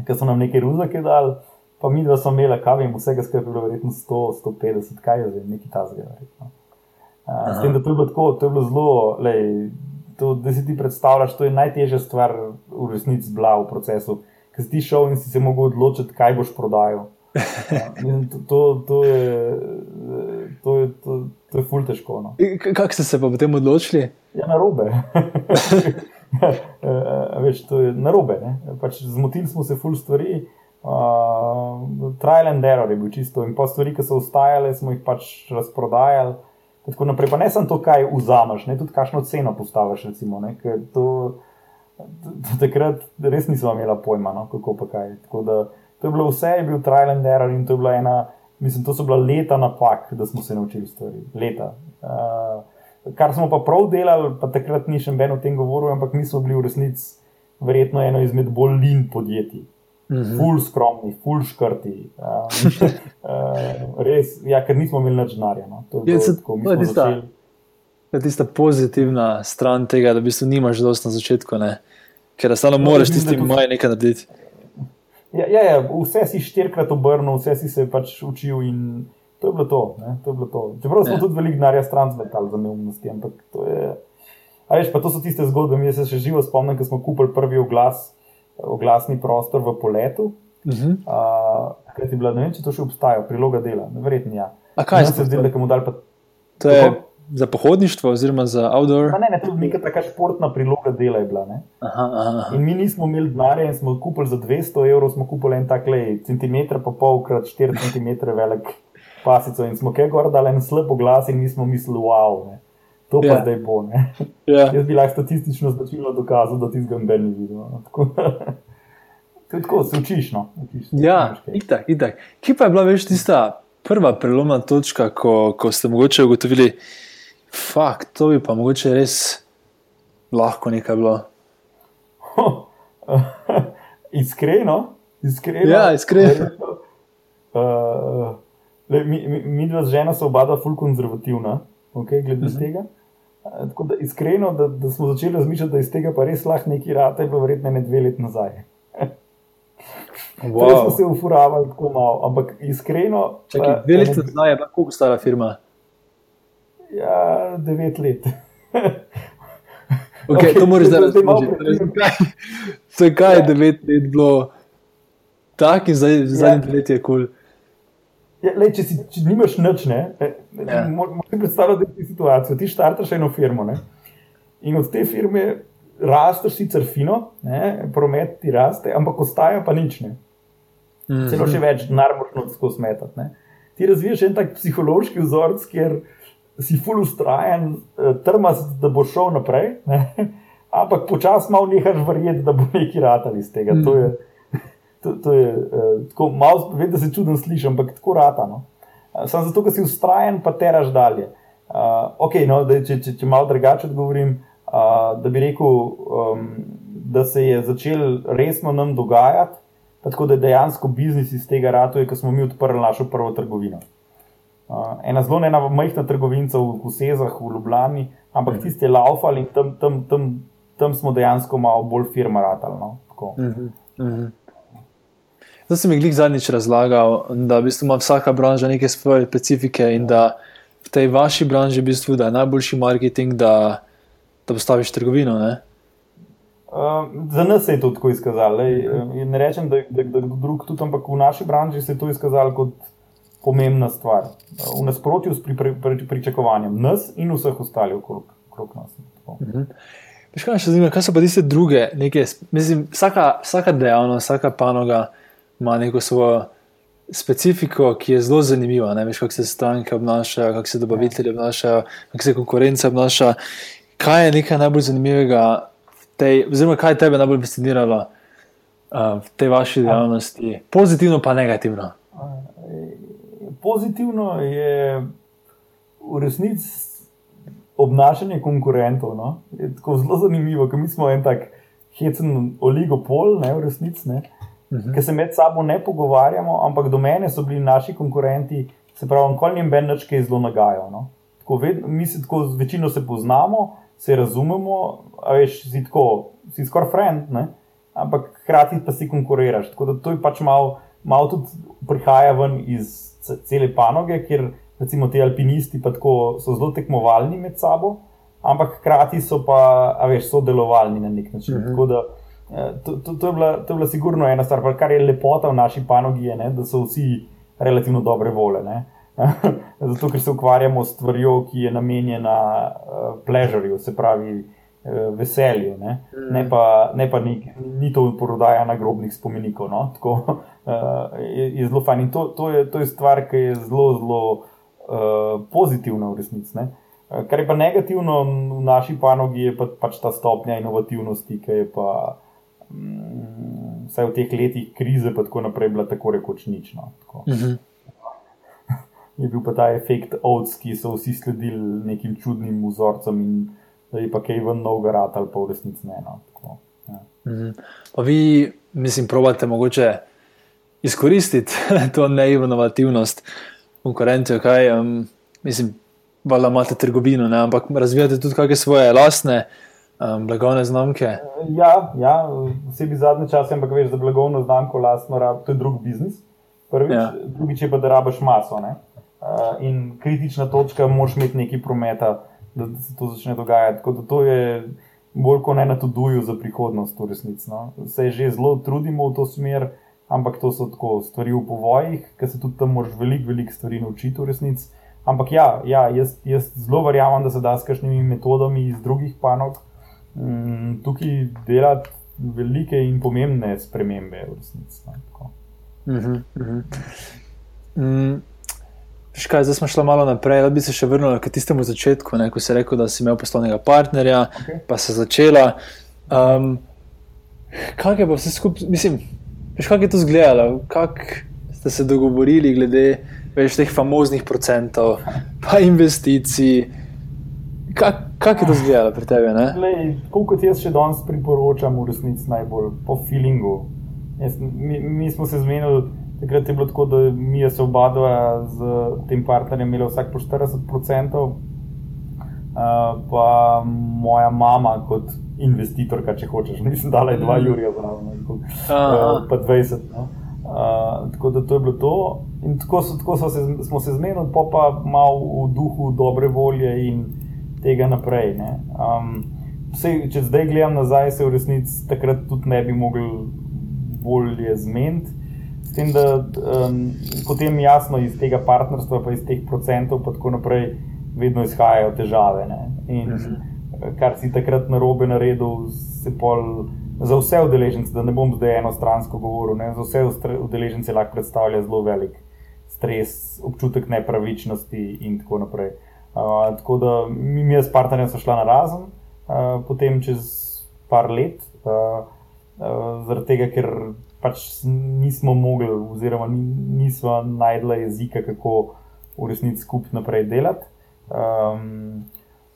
ki so nam nekaj ruzake dali, pa mi dva smo imeli, kaj vem, vsega skupaj bilo verjetno 100, 150, kaj je že, nekaj tazga. Verjetno. S tem, da to je bilo tako, to je bilo zelo, lej, to, da si ti predstavljaš, to je najtežja stvar v resnici bila v procesu. Ker si ti šel in si se mogel odločiti, kaj boš prodajal. To, to, to je, to je, to, to je ful težko. No. Kako ste se pa potem odločili? Ja, na robe. Več, to je na robe. Pač zmotili smo se ful stvari. Uh, trial and error je bil čisto. In pa stvari, ki so ostajale, smo jih pač razprodajali. Tako naprej, pa ne samo to, kaj vzameš, ne tudi kakšno ceno postaviš. Recimo, ne, to, to, takrat res nisem imela pojma, no, kako pa kaj. Da, to je bilo vse, je bil trial and error in to je bila ena, mislim, to so bila leta napak, da smo se naučili stvari. Leta. Uh, kar smo pa prav delali, pa takrat ni še noben o tem govoril, ampak mi smo bili v resnici verjetno eno izmed bolj lin podjetij. -hmm. ful skromni, ful škrti. Um, uh, res, ja, ker nismo imeli več denarja. No. To je ja, tista pozitivna stran tega, da v bistvu nimaš dosto na začetku, ne? ker samo no, moraš tisti maj nekaj narediti. Ja, ja, ja, vse si štirikrat obrnil, vse si se pač učil in to je bilo to. to, je bilo to. Čeprav smo ja. tudi veliko denarja stran zmetali za neumnosti, ampak to je. A veš, pa to so tiste zgodbe, mi se še živo spomnim, ko smo kupili prvi oglas oglasni prostor v poletu. Uh -huh. uh, bila, ne vem, če to še obstaja, priloga dela, verjetno ja. A kaj se zdi, da mu dal pa? To je za pohodništvo, oziroma za outdoor. Ne, ne, to je neka taka športna priloga dela. Bila, aha, aha. In mi nismo imeli denarja in smo kupili za 200 evrov, smo kupili en tak le centimeter, pa pol krat 4 cm velik pasico in smo kaj gor dali en slab glas in mi smo mislili, wow. Ne. To pa. Ja. zdaj bo. Yeah. Jaz bi lahko statistično značilno dokazal, da ti zgombe ni videl. No. To je tako, se učiš. No. učiš se, ja, itak, itak. Kje pa je bila veš tista prva prelomna točka, ko, ko ste mogoče ugotovili, da to bi pa mogoče res lahko nekaj bilo? iskreno, iskreno. Ja, iskreno. Uh, le, mi, mi, mi dva z žena so oba ful konzervativna, okay, glede uh mhm. -huh. tega. Tako da iskreno, da, da smo začeli razmišljati, da iz tega pa res lahko nekaj rata, je bilo verjetno ne dve leti nazaj. Wow. Prej smo se ufuravali tako malo, ampak iskreno. Čakaj, dve leti nazaj je bila kako stara firma? Ja, devet let. okay, okay, to moraš zdaj razumeti. Zakaj je ja. devet let bilo tako in zdaj ja. let je kul? Cool. Ja, lej, če, si, če nimaš noč, ne, ja. moraš si predstavljati situacijo. Ti štartaš eno firmo ne, in od te firme rasteš sicer fino, ne, promet ti raste, ampak ostaja pa nič. Ne. Mm -hmm. Celo še več denar moraš skozi smetati. Ti razviješ en tak psihološki vzorec, kjer si full ustrajen, eh, trmas, da bo šel naprej, ne. ampak počasi malo nehaš verjeti, da bo neki rad ali iz tega. Mm -hmm. To je, to, to je uh, tako malo, vem, da se čudno slišim, ampak tako rata. No. Uh, Samo zato, ker si ustrajen, pa teraš dalje. Uh, okay, no, da, če, če, če malo drugače odgovorim, uh, da bi rekel, um, da se je začel resno nam dogajati, tako da je dejansko biznis iz tega ratu, ko smo mi odprli našo prvo trgovino. Uh, ena zelo ena majhna trgovinica v, v Sezah, v Ljubljani, ampak mm. tisti je laufal in tam, tam, tam, tam smo dejansko malo bolj firma ratali. No? -hmm. Mm -hmm. Zdaj sem jih zadnjič razlagal, da v bistvu ima vsaka branža neke svoje specifike in da v tej vaši branži v bistvu, je najboljši marketing, da, da postaviš trgovino. Uh, za nas se je to tako izkazalo. Ne rečem, da je drug tudi, ampak v naši branži se je to izkazalo kot pomembna stvar. V nasprotju s pri, pri, pri, pričakovanjem nas in vseh ostalih okrog, okrog nas. Uh -huh. Kaj, zanima, kaj so pa tiste druge? Neke, mislim, vsaka, vsaka dejavnost, vsaka panoga ima neko svojo specifiko, ki je zelo zanimiva. Ne veš, kako se stranke obnašajo, kako se dobavitelji obnašajo, kako se konkurenca obnaša. Kaj je nekaj najbolj zanimivega, tej, oziroma kaj je tebe najbolj fasciniralo uh, v tej vaši dejavnosti, pozitivno pa negativno? Pozitivno je v resnici obnašanje konkurentov. No? Je tako zelo zanimivo, ker mi smo en tak hecen oligopol, ne v resnici. Mhm. ker se med sabo ne pogovarjamo, ampak do mene so bili naši konkurenti, se pravi, nikoli jim benč, ki je zelo nagajal. No? Tako, ved, mi se tako z večino se poznamo, se razumemo, a veš, si tako, si skoraj friend, ne? ampak hkrati pa si konkuriraš. Tako da to je pač malo, malo tudi prihaja ven iz cele panoge, ker recimo ti alpinisti pa tako so zelo tekmovalni med sabo. Ampak hkrati so pa, a veš, sodelovalni na nek način. Mhm. -huh. Eh, to, to, to, je bila, to je bila sigurno ena stvar, kar je lepota v naši panogi, je, ne, da so vsi relativno dobre vole. Zato, ker se ukvarjamo s stvarjo, ki je namenjena uh, pležurju, se pravi uh, veselju, ne, mm. ne pa, ne pa ni, ni to porodaja nagrobnih spomenikov. No? Tako, uh, je, je zelo fajn in to, to, je, to je stvar, ki je zelo, zelo uh, pozitivna v resnici. Ne? Kar je pa negativno v naši panogi, je pa, pač ta stopnja inovativnosti, ki je pa vsaj v teh letih krize, pa tako naprej, bila tako rekoč nično. Tako. Uh mhm. -huh. Je bil pa ta efekt ovc, ki so vsi sledili nekim čudnim vzorcem, in da je pa kaj ven novega rata ali pa v resnici ne. No. Tako, ja. uh mhm. -huh. Pa vi, mislim, probate mogoče izkoristiti to neinovativnost konkurentov, kaj um, mislim. Vala imate trgovino, ne? ampak razvijate tudi kakšne svoje lastne um, blagovne znamke. Ja, ja vsebi zadnje čase, ampak veš, za blagovno znamko lastno rab, to je drug biznis. Prvič, ja. drugič je pa, da rabaš maso. Uh, in kritična točka, moš imeti nekaj prometa, da, se to začne dogajati. Tako da to je bolj kot ne na to duju za prihodnost, v resnici. No. Se že zelo trudimo v to smer, ampak to so tako stvari v povojih, ker se tudi tam moraš veliko, veliko stvari naučiti v resnici. ampak ja, ja jaz, jaz zelo verjamem, da se da s kakšnimi metodami iz drugih panog um, tukaj delati velike in pomembne spremembe v resnici. Uh -huh, uh -huh. mm. Škaj, zdaj smo šli malo naprej, da bi se še vrnili k tistemu začetku, ne, ko si rekel, da si imel poslovnega partnerja, okay. pa se začela. Um, kaj je pa vse skupaj, mislim, kako je to izgledalo, kako ste se dogovorili glede veš, teh famoznih procentov, pa investicij. Kako kak je to izgledalo pri tebi? Tako kot jaz še danes priporočam, v resnici najbolj po feelingu. Jaz, mi, mi smo se zmenili, takrat je bilo tako, da mi je se oba dva z tem partnerjem imela vsak po 40%, uh, pa moja mama kot investitorka, če hočeš. Mislim, da je 2 mm. Jurija zraven, uh, pa 20. No? Uh, tako da to je bilo to. In tako, so, tako so se, smo se zmenili, pa pa malo v duhu dobre volje in tega naprej. Um, vse, če zdaj gledam nazaj, se v resnici takrat tudi ne bi mogli bolje zmeniti. S tem, da um, potem jasno iz tega partnerstva, pa iz teh procentov, pa tako naprej, vedno izhajajo težave. Ne? In mhm. kar si takrat na robe naredil, se pol. Za vse udeležence, da ne bom zdaj enostransko govoril, ne, za vse udeležence lahko predstavlja zelo velik stres, občutek nepravičnosti in tako naprej. Uh, tako da mi, mi s partnerjem smo šli na razen, uh, potem čez par let, uh, uh, zaradi tega, ker pač nismo mogli, oziroma nismo najdli jezika, kako v resnici skupaj naprej delati. Um,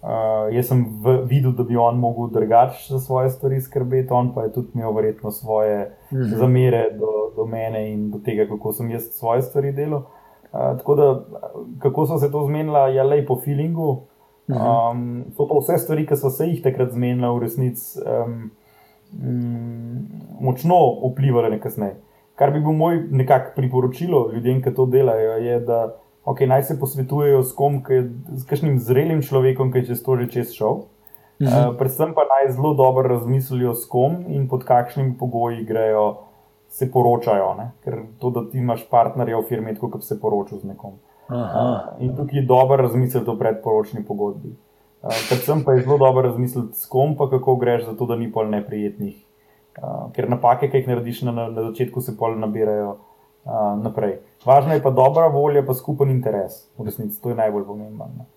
uh, jaz sem v, videl, da bi on mogel drugače za svoje stvari skrbeti, on pa je tudi imel verjetno svoje mhm. zamere do, do mene in do tega, kako sem jaz svoje stvari delal. Uh, tako da, kako so se to zmenila, je le po feelingu. Um, so pa vse stvari, ki so se jih takrat zmenila, v resnici. Um, močno vplivali na kasneje. Kar bi bil moj nekako priporočilo ljudem, ki to delajo, je, da okay, naj se posvetujejo s kom, ki je z kakšnim zrelim človekom, ki je čez to že čez šel. Uh, predvsem pa naj zelo dobro razmislijo, s kom in pod kakšnimi pogoji grejo, se poročajo. Ne? Ker to, da ti imaš partnerja v firmi, kot se poročajo z nekom. Uh, in tukaj je dobro razmisliti o predporočni pogodbi. Predvsem pa je zelo dobro razmisliti, s kom pa kako greš, zato da ni pol neprijetnih. Ker napake, ki jih narediš na, na začetku, se pol nabirajo naprej. Važna je pa dobra volja, pa skupen interes. V resnici to je najbolj pomembno.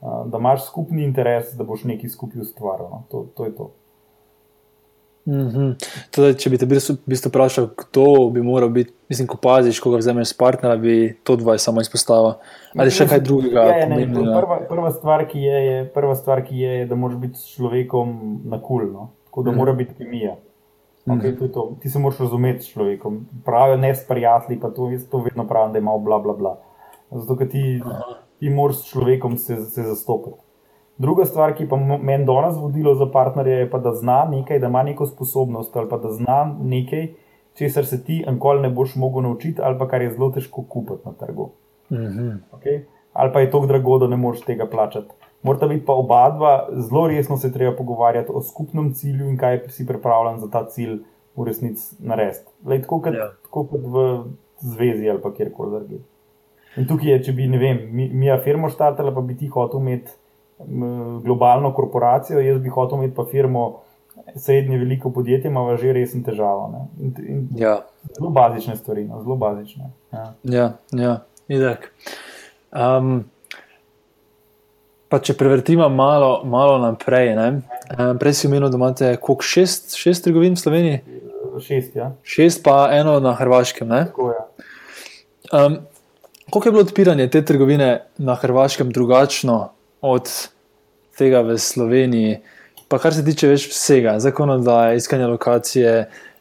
Da imaš skupni interes, da boš nekaj skupaj ustvaril. No? To, to je to. Mm -hmm. Tudi, če bi te bil vprašal, kdo bi moral biti, mislim, ko paziš, ko ga vzameš s partnerja, bi to dvoje samo izpostavil. Ali še kaj drugega? Ja, ja ne, prva, prva, stvar, je, je, prva stvar, ki je, je, da moraš biti s človekom na kul, no? tako da mm -hmm. mora biti kemija. Okay, to to. Ti se moraš razumeti s človekom. Pravijo, ne s prijatelji, pa to, to vedno pravim, da ima bla bla bla. Zato, ker ti, ti moraš s človekom se, se zastopiti. Druga stvar, ki pa meni danes vodilo za partnerje, je pa, da zna nekaj, da ima neko sposobnost ali pa da zna nekaj, česar se ti enkoli ne boš mogel naučiti, ali pa kar je zelo težko kupiti na trgu. Mm -hmm. okay? Ali pa je tako drago, da ne moreš tega plačati. Morata biti pa oba dva zelo resno se treba pogovarjati o skupnem cilju in kaj si pripravljen za ta cilj v resnici narediti. Tako, ja. tako kot v zvezi ali kjerkoli drugje. In tukaj je, če bi, ne vem, mi, mi afirmo štartali, pa bi ti hotel imeti globalno korporacijo, jaz bi hotel imeti pa firmo, srednje veliko podjetje, ima že resne težave. In, in ja. Zelo bazične stvari, no, zelo bazične. Ja, ja, ja. idak. Um, pa če prevrtimo malo, malo naprej. Um, prej si omenil, da imate koliko šest, šest trgovin v Sloveniji? Šest, ja. Šest, pa eno na Hrvaškem. Tako, ja. um, koliko je bilo odpiranje te trgovine na Hrvaškem drugačno od tega v Sloveniji. Pa kar se tiče več vsega, zakonodaje, iskanja lokacije,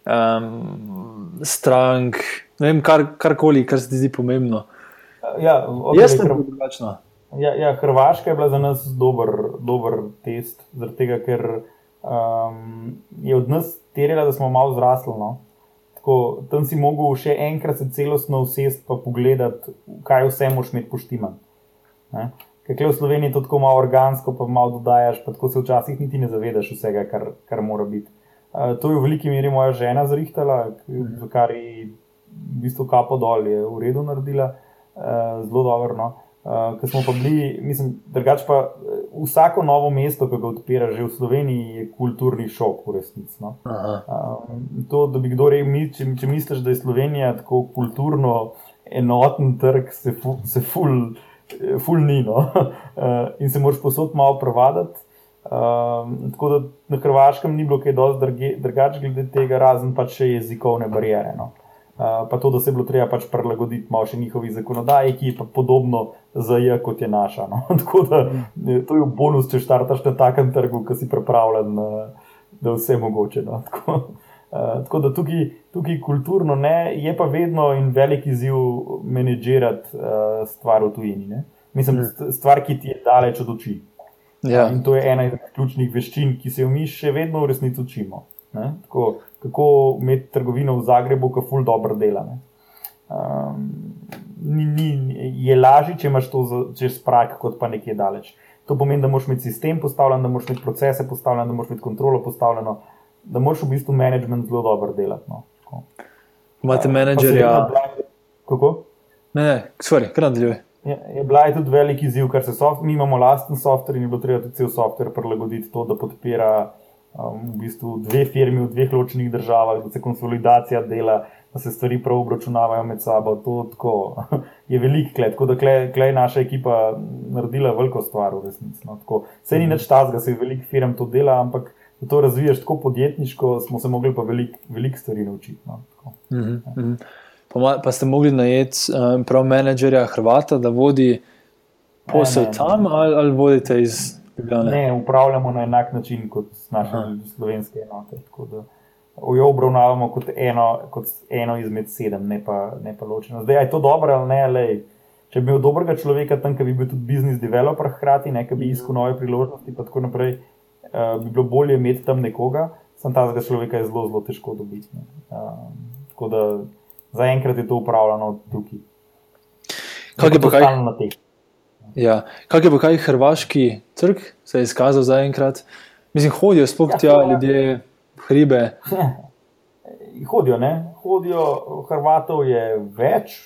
um, strank, ne vem, kar, karkoli, kar se ti zdi pomembno. Ja, okay, Jaz sem bil drugačen. Ja, ja, Hrvaška je bila za nas dober, dober test, tega, ker um, je od nas terjala, da smo malo zrasli. No? Tako, tam si mogel še enkrat se celostno usesti in pogledati, kaj vse moš imeti poštiman. Ker v Sloveniji to tako malo organsko, pa malo dodajaš, pa tako se včasih niti ne zavedaš vsega, kar, kar mora biti. Uh, to je v veliki meri moja žena zrihtala, kar je v bistvu kapo dol, je v redu naredila, uh, zelo dobro. No. Uh, Ker smo pa bili, mislim, drugače pa eh, vsako novo mesto, ki ga odpira že v Sloveniji, je kulturni šok, v resnici. No? Um, to, da bi kdo rekel, če, če misliš, da je Slovenija tako kulturno enoten trg, se, fu, se ful, ful ni. No? Uh, in se moraš posod malo provaditi. Um, tako da na Hrvaškem ni bilo kaj dosti drugače glede tega, razen pač še jezikovne barijere. No? pa to, da se je bilo treba pač prilagoditi malo še njihovi zakonodaji, ki je pa podobno za je, kot je naša. No? Tako da to je bonus, če štartaš na takem trgu, ki si pripravljen, da vse mogoče. No? Tako, uh, tako da tukaj, tukaj kulturno ne, je pa vedno in velik izziv menedžirati uh, stvar v tujini. Ne? Mislim, mm. stvar, ki ti je daleč od oči. Ja. In to je ena izmed ključnih veščin, ki se jo mi še vedno v resnici učimo. Tako, kako imeti trgovino v Zagrebu, ki ful dobro dela. Um, ni, ni, je lažje, če imaš to čez prak, kot pa nekje daleč. To pomeni, da moraš imeti sistem postavljen, da moraš imeti procese postavljene, da moraš imeti kontrolo postavljeno, da moraš v bistvu management zelo dobro delati. No. Imate menedžerja? Kako? Ne, ne, sorry, kar nadaljuje. Je, je bila je tudi veliki izziv, ker se soft, mi imamo lasten softver in je bilo treba tudi cel softver prilagoditi to, da podpira um, v bistvu dve firmi v dveh ločenih državah, da se konsolidacija dela, da se stvari prav obračunavajo med sabo. To tako, je velik klet, tako da klej naša ekipa naredila veliko stvar v resnici. No, Vse ni več tas, da se velik firm to dela, ampak to razviješ tako podjetniško, smo se mogli pa veliko velik stvari naučiti. No, mm -hmm, ja. -hmm. pa, pa ste mogli najeti um, prav menedžerja Hrvata, da vodi posel ne, ne, tam ali, ali vodite iz. Ne, upravljamo na enak način kot naše slovenske enote. Jo obravnavamo kot eno, kot eno izmed sedem, ne pa, ne pa ločeno. Zdaj, je to dobro ali ne? Lej, če bi imel dobrega človeka tam, ki bi bil tudi biznis developer, hkrati nekaj bi iskal nove priložnosti, in tako naprej, uh, bi bilo bolje imeti tam nekoga. Sam ta človeka je zelo, zelo težko dobiti. Uh, tako da zaenkrat je to upravljano tukaj. Kaj je pa kaj? Ja. Kaj je pa kaj hrvaški trg, se je izkazal zaenkrat? Mislim, hodijo sploh ja, tja ja, ljudje, hribe. Hodijo, ne? Hodijo, Hrvatov je več,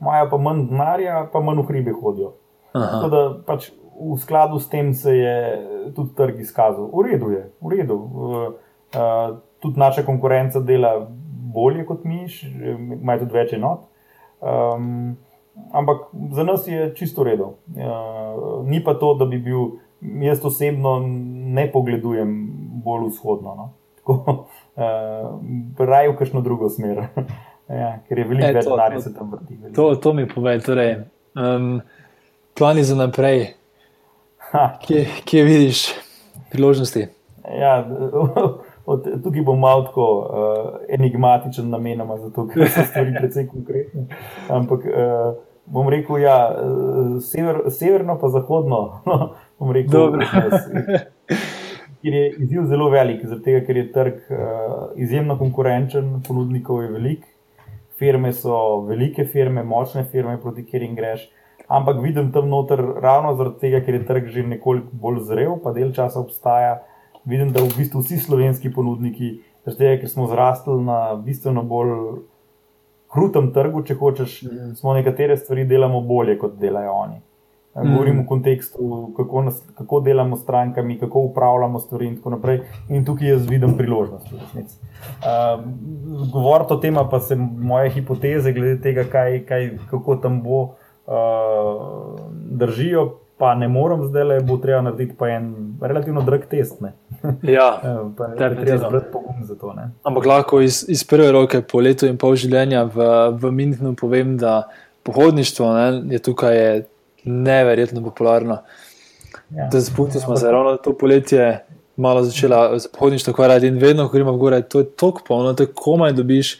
imajo pa manj denarja, pa manj v hribe hodijo. Da, pač v skladu s tem se je tudi trg izkazal. V redu je, v redu. Uh, tudi naša konkurenca dela bolje kot mi, imajo tudi več enot. Um, ampak za nas je čisto redo. Uh, ni pa to, da bi bil, jaz osebno ne pogledujem bolj vzhodno. No? Tako, uh, Raj v kakšno drugo smer, ja, ker je veliko e, več denarja, se tam vrti. To, to mi pove, torej, um, plani za naprej. Kje, kje vidiš priložnosti? Ja, od, tukaj bom malo tako uh, enigmatičen, namenoma, zato ker so stvari precej konkretne. Ampak uh, bom rekel, ja, uh, sever, severno, pa zahodno. No, bom rekel, ker je izziv zelo velik, zato ker je trg uh, izjemno konkurenčen, ponudnikov je veliko, firme so velike firme, močne firme, proti katerim greš. Ampak vidim tam noter ravno zaradi tega, ker je trg že nekoliko bolj zrel, pa del časa obstaja vidim, da v bistvu vsi slovenski ponudniki, tega, ker smo zrastli na bistveno bolj krutem trgu, če hočeš, mm. smo nekatere stvari delamo bolje, kot delajo oni. Mhm. Govorim mm. v kontekstu, kako, nas, kako delamo s strankami, kako upravljamo stvari in tako naprej. In tukaj jaz vidim priložnost. Uh, Govoriti o tem, pa se moje hipoteze glede tega, kaj, kaj, kako tam bo, uh, držijo, pa ne morem zdaj le, bo treba narediti pa en relativno drag test. Ne? Ja, treba zbrati pogum za to. Ne? Ampak lahko iz, iz prve roke po letu in pol življenja v, v Münchenu povem, da pohodništvo ne, je tukaj je neverjetno popularno. Ja. Spomnili smo se ravno to poletje. Malo začela z pohodništvom, kar radi in vedno, ko gremo v gore, to je tako polno, da komaj dobiš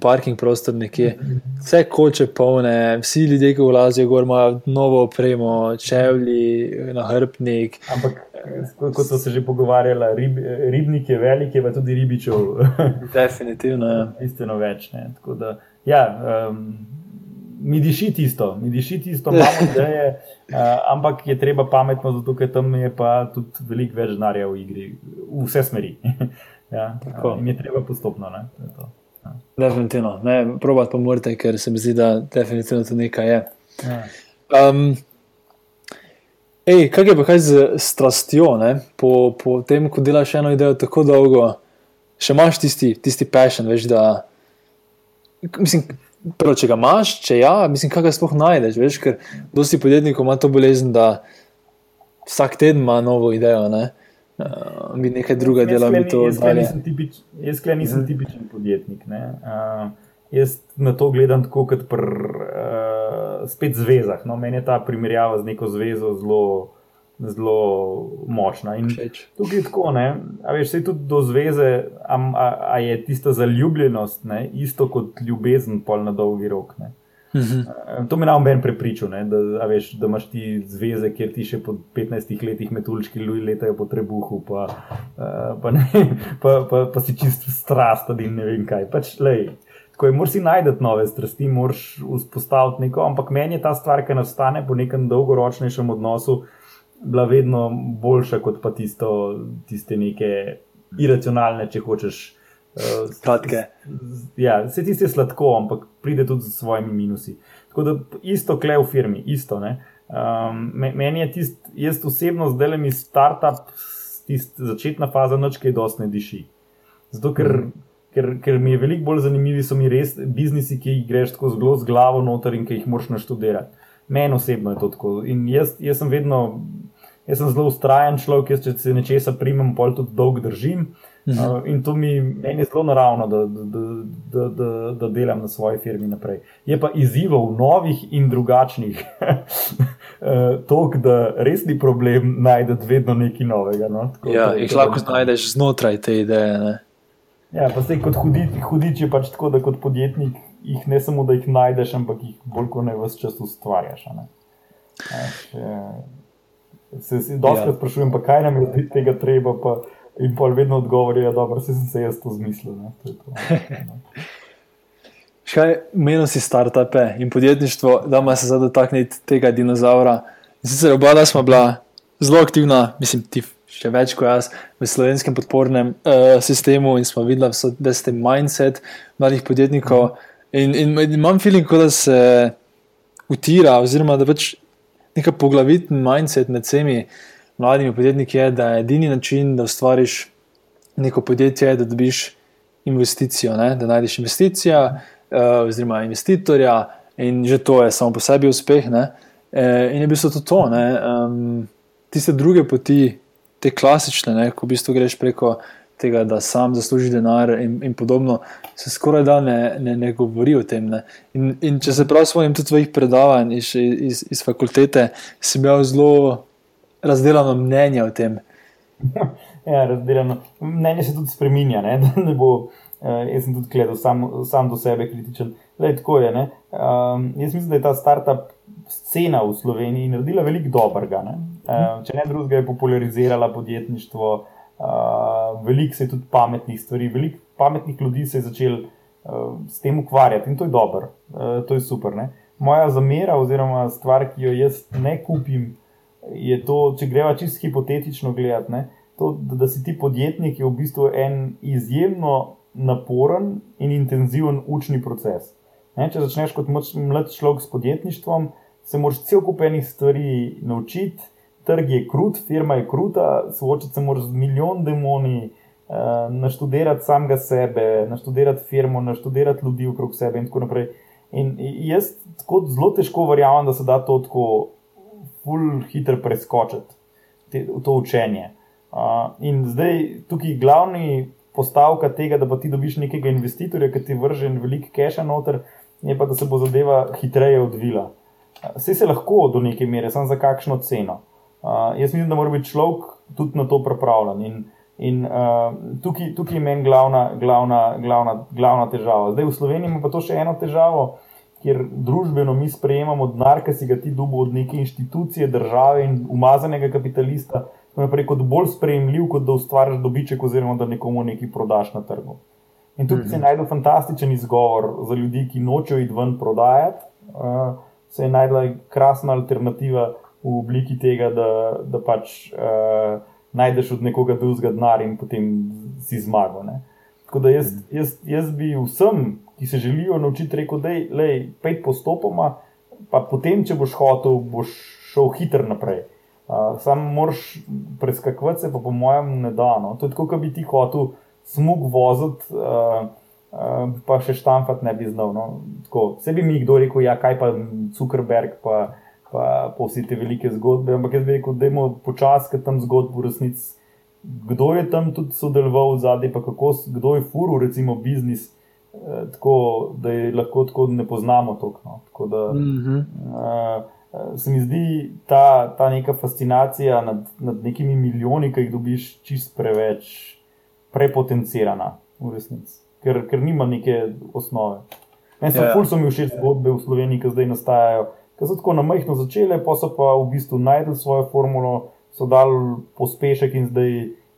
parking prostor nekje, vse koče polne, vsi ljudje, ki vlazijo gor, imajo novo opremo, čevlji, nahrbnik. Ampak, kot so se že pogovarjali, rib, ribnik je velik, pa tudi ribičev. Definitivno. Ja. Bistveno več. Da, ja, um, mi diši tisto, mi diši tisto, imamo ideje, uh, ampak je treba pametno, zato ker tam je pa tudi veliko več denarja v igri, v vse smeri. ja, uh, in je treba postopno. Ne, Definitivno, ne, probati pa morate, ker se mi zdi, da definitivno to nekaj je. Ja. Um, ej, kaj je pa kaj z strastjo, po, po tem, ko delaš eno idejo tako dolgo, še imaš tisti, tisti passion, veš, da. Mislim, prvo, če ga imaš, če ja, mislim, kaj ga sploh najdeš, veš, ker dosti podjetnikov ima to bolezen, da vsak teden ima novo idejo, ne. Uh, mi nekaj druga dela, mi to zdaj. Jaz, klej, nisem mhm. tipičen podjetnik. Uh, jaz na to gledam tako, kot pri uh, spet zvezah. No, meni je ta primerjava z neko zvezo zelo, zelo močna. In tukaj je tako, ne, a veš, se tudi do zveze, a, a, a je tista zaljubljenost ne, isto kot ljubezen, pol na dolgi rok. Ne. Uh mhm. -huh. To me nam ben prepričal, ne, da, veš, da imaš ti zveze, kjer ti še po 15 letih metulčki letajo po trebuhu, pa, uh, pa, ne, pa, pa, pa si čist strast in ne vem kaj. Pač, lej, tako je, moraš si najti nove strasti, moraš vzpostaviti neko, ampak meni je ta stvar, ki nastane po nekem dolgoročnejšem odnosu, bila vedno boljša kot pa tisto, tiste neke iracionalne, če hočeš. Kratke. Ja, vse tiste je sladko, ampak pride tudi z svojimi minusi. Tako da isto kle v firmi, isto. Um, meni je tisto, jaz osebno zdaj le mi startup, tista začetna faza, noč kaj dosti ne diši. Zato, ker, mm. ker, ker mi je veliko bolj zanimivi, so mi res biznisi, ki jih greš tako zelo z glavo noter in ki jih moraš naštudirati. Meni osebno je to tako. In jaz, jaz sem vedno, jaz sem zelo ustrajen človek, jaz če se nečesa primem, pol tudi dolg držim. Uh, in to mi je zelo naravno, da, da, da, da, da delam na svoji firmi naprej. Je pa izzivov novih in drugačnih. To, da res ni problem najti vedno nekaj novega. No? Tako, ja, jih lahko znajdeš znotraj te ideje. Ne? Ja, pa se kot hudič, hudič je pač tako, da kot podjetnik jih ne samo, da jih najdeš, ampak jih bolj kot ne vse čas ustvarjaš. Se, se dosti ja. sprašujem, pa kaj nam je tega treba. Pa, In pol vedno odgovorijo, da se sem se jaz to zmislil. Škaj, menil si startupe in podjetništvo, da ima se zdaj dotakniti tega dinozaura. Sicer oba dva smo bila zelo aktivna, mislim, ti še več kot jaz, v slovenskem podpornem uh, sistemu in smo videli, so te mindset mladih podjetnikov. In, in, in imam feeling, da se utira, oziroma da pač neka poglavitni mindset med vsemi mladimi podjetniki je, da je edini način, da ustvariš neko podjetje, da dobiš investicijo, ne? da najdeš investicijo, uh, oziroma investitorja, in že to je samo po sebi uspeh. Ne? E, in je bilo to to. Um, tiste druge poti, te klasične, ne? ko v bistvu greš preko. Tega, da sam zasluži denar, in, in podobno, se skoraj da ne, ne, ne govori o tem. In, in če se prav spomnim tudi tvojih predavanj iz, iz, iz fakultete, si imel zelo razdeljeno mnenje o tem. ja, razdeljeno. Mnenje se tudi spremenja. Ne? Ne bo, uh, jaz sem tudi gledal sam, sam do sebe kritičen. Lej, tako je. Um, jaz mislim, da je ta startup scena v Sloveniji naredila veliko dobrega. Ne? Uh, če ne drugega, je popularizirala podjetništvo, uh, veliko se je tudi pametnih stvari, veliko pametnih ljudi se je začel uh, s tem ukvarjati in to je dobro, uh, to je super. Ne? Moja zamera, oziroma stvar, ki jo jaz ne kupim, je to, če greva čisto hipotetično gledati, ne, to, da, da si ti podjetnik, je v bistvu en izjemno naporen in intenziven učni proces. Ne, če začneš kot mlad človek s podjetništvom, se moraš cel kup enih stvari naučiti, trg je krut, firma je kruta, soočiti se moraš z milijon demoni. Uh, naštudirati samega sebe, naštudirati firmo, naštudirati ljudi okrog sebe, in tako naprej. In jaz tako zelo težko verjamem, da se da to tako ful hitro preskočiti te, to učenje. Uh, in zdaj tukaj glavni postavka tega, da pa ti dobiš nekega investitorja, ki ti vrže veliko keša noter, je pa, da se bo zadeva hitreje odvila. Vse se lahko do neke mere, samo za kakšno ceno. Uh, jaz mislim, da mora biti človek tudi na to pripravljen. In, in uh, tukaj, je meni glavna, glavna, glavna, glavna težava. Zdaj v Sloveniji ima pa to še eno težavo kjer družbeno mi sprejemamo denar, ki si ga ti dobi od neke inštitucije, države in umazanega kapitalista, naprej, kot bolj sprejemljiv, kot da ustvariš dobiček oziroma da nekomu nekaj prodaš na trgu. In tukaj mm -hmm. se je najdel fantastičen izgovor za ljudi, ki nočejo iti ven prodajati. Uh, se je najdela krasna alternativa v obliki tega, da, da pač uh, najdeš od nekoga drugega denar in potem si zmagal. Tako da jaz, jaz, jaz bi vsem ki se želijo naučiti, rekel, da je pet postopoma, pa potem, če boš hotel, boš šel hitro naprej. Uh, sam moraš preskakovati se, pa po mojem, ne da. No. To je tako, kot bi ti hotel smog voziti, uh, uh, pa še štampati ne bi znal. No. Vse bi mi kdo rekel, ja, kaj pa Zuckerberg, pa, pa, pa vsi te velike zgodbe. Ampak jaz bi rekel, da je počasi, ker tam zgodbo resnici. Kdo je tam tudi sodeloval v zadnji, pa kako, kdo je furul, recimo, biznis, eh, tako da je lahko tako, da ne poznamo to. No. Tako da. Mm -hmm. uh, Eh, se mi zdi ta, ta neka fascinacija nad, nad nekimi milijoni, ki jih dobiš, čist preveč prepotencirana v resnici, ker, ker nima neke osnove. Meni so, yeah. Ja. so mi všeč zgodbe v Sloveniji, ki zdaj nastajajo, ki so tako na majhno začele, pa so pa v bistvu najdel svojo formulo, so dal pospešek in zdaj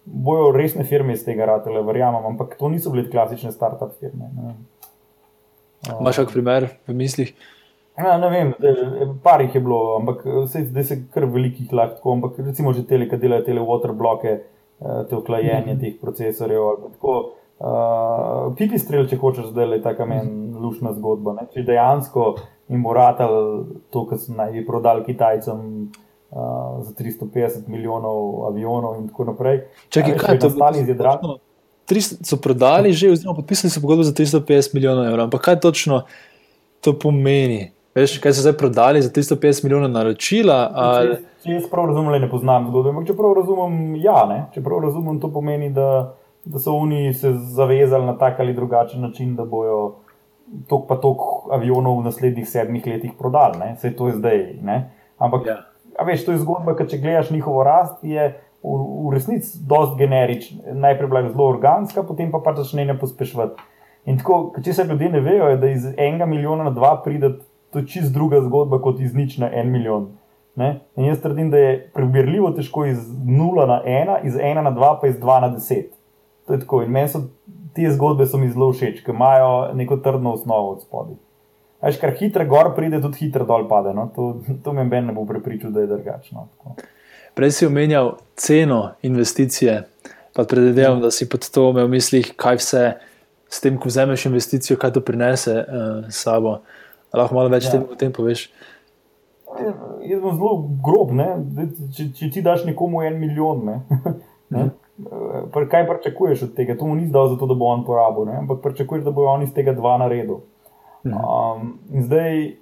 bojo resne firme iz tega ratele, verjamem, ampak to niso bile klasične start-up firme. Imáš kak primer v mislih? Ja, ne vem, par jih je bilo, ampak zdaj se kar velikih lahko, ampak recimo že te, ki delajo te waterbloke, eh, te oklajenje mm -hmm. teh procesorjev. Uh, pipi strel, če hočeš, da je tako meni mhm. lušna zgodba. Ne? Če dejansko jim bo ratal to, kar so naj prodali Kitajcem uh, za 350 milijonov avionov in tako naprej. Čakaj, kaj je to? Stali z jedratom. So prodali že, oziroma podpisali so pogodbo za 350 milijonov evrov. Ampak kaj točno to pomeni? Veš, kaj so zdaj prodali za 350 milijonov naročila? Ali... Če, če jaz prav razumem, ne poznam zgodbe. Ampak če prav razumem, ja, ne? če prav razumem, to pomeni, da, da so oni se zavezali na tak ali drugačen način, da bojo tok pa tok avionov v naslednjih sedmih letih prodali. Vse to je zdaj. Ne? Ampak, ja. Veš, to je zgodba, ker če gledaš njihovo rast, je v, v resnici dost generična. Najprej bila zelo organska, potem pa pač začne ne pospešvati. In tako, če se ljudje ne vejo, da iz enega milijona na dva pridete to je čist druga zgodba kot iz nič na en milijon. Ne? In jaz trdim, da je preberljivo težko iz 0 na 1, iz 1 na 2, pa iz 2 na 10. To je tako. In meni so te zgodbe mi zelo všeč, ker imajo neko trdno osnovo od spodaj. Veš, kar hitro gor pride, tudi hitro dol pade. No? To, to me ne bo prepričal, da je drugačno. Prej si omenjal ceno investicije, pa predvidevam, da si pod to imel v mislih, kaj vse s tem, ko vzameš investicijo, kaj to prinese uh, sabo. Lahko malo več ja. o tem poveš. Jaz sem zelo grob. Če, če ti daš nekomu en milijon, ne? Ne? Mhm. kaj pričakuješ od tega? To mu ni zdal, zato, da bo on porabil, ne? ampak pričakuješ, da bo on iz tega dva naredil. Um, zdaj,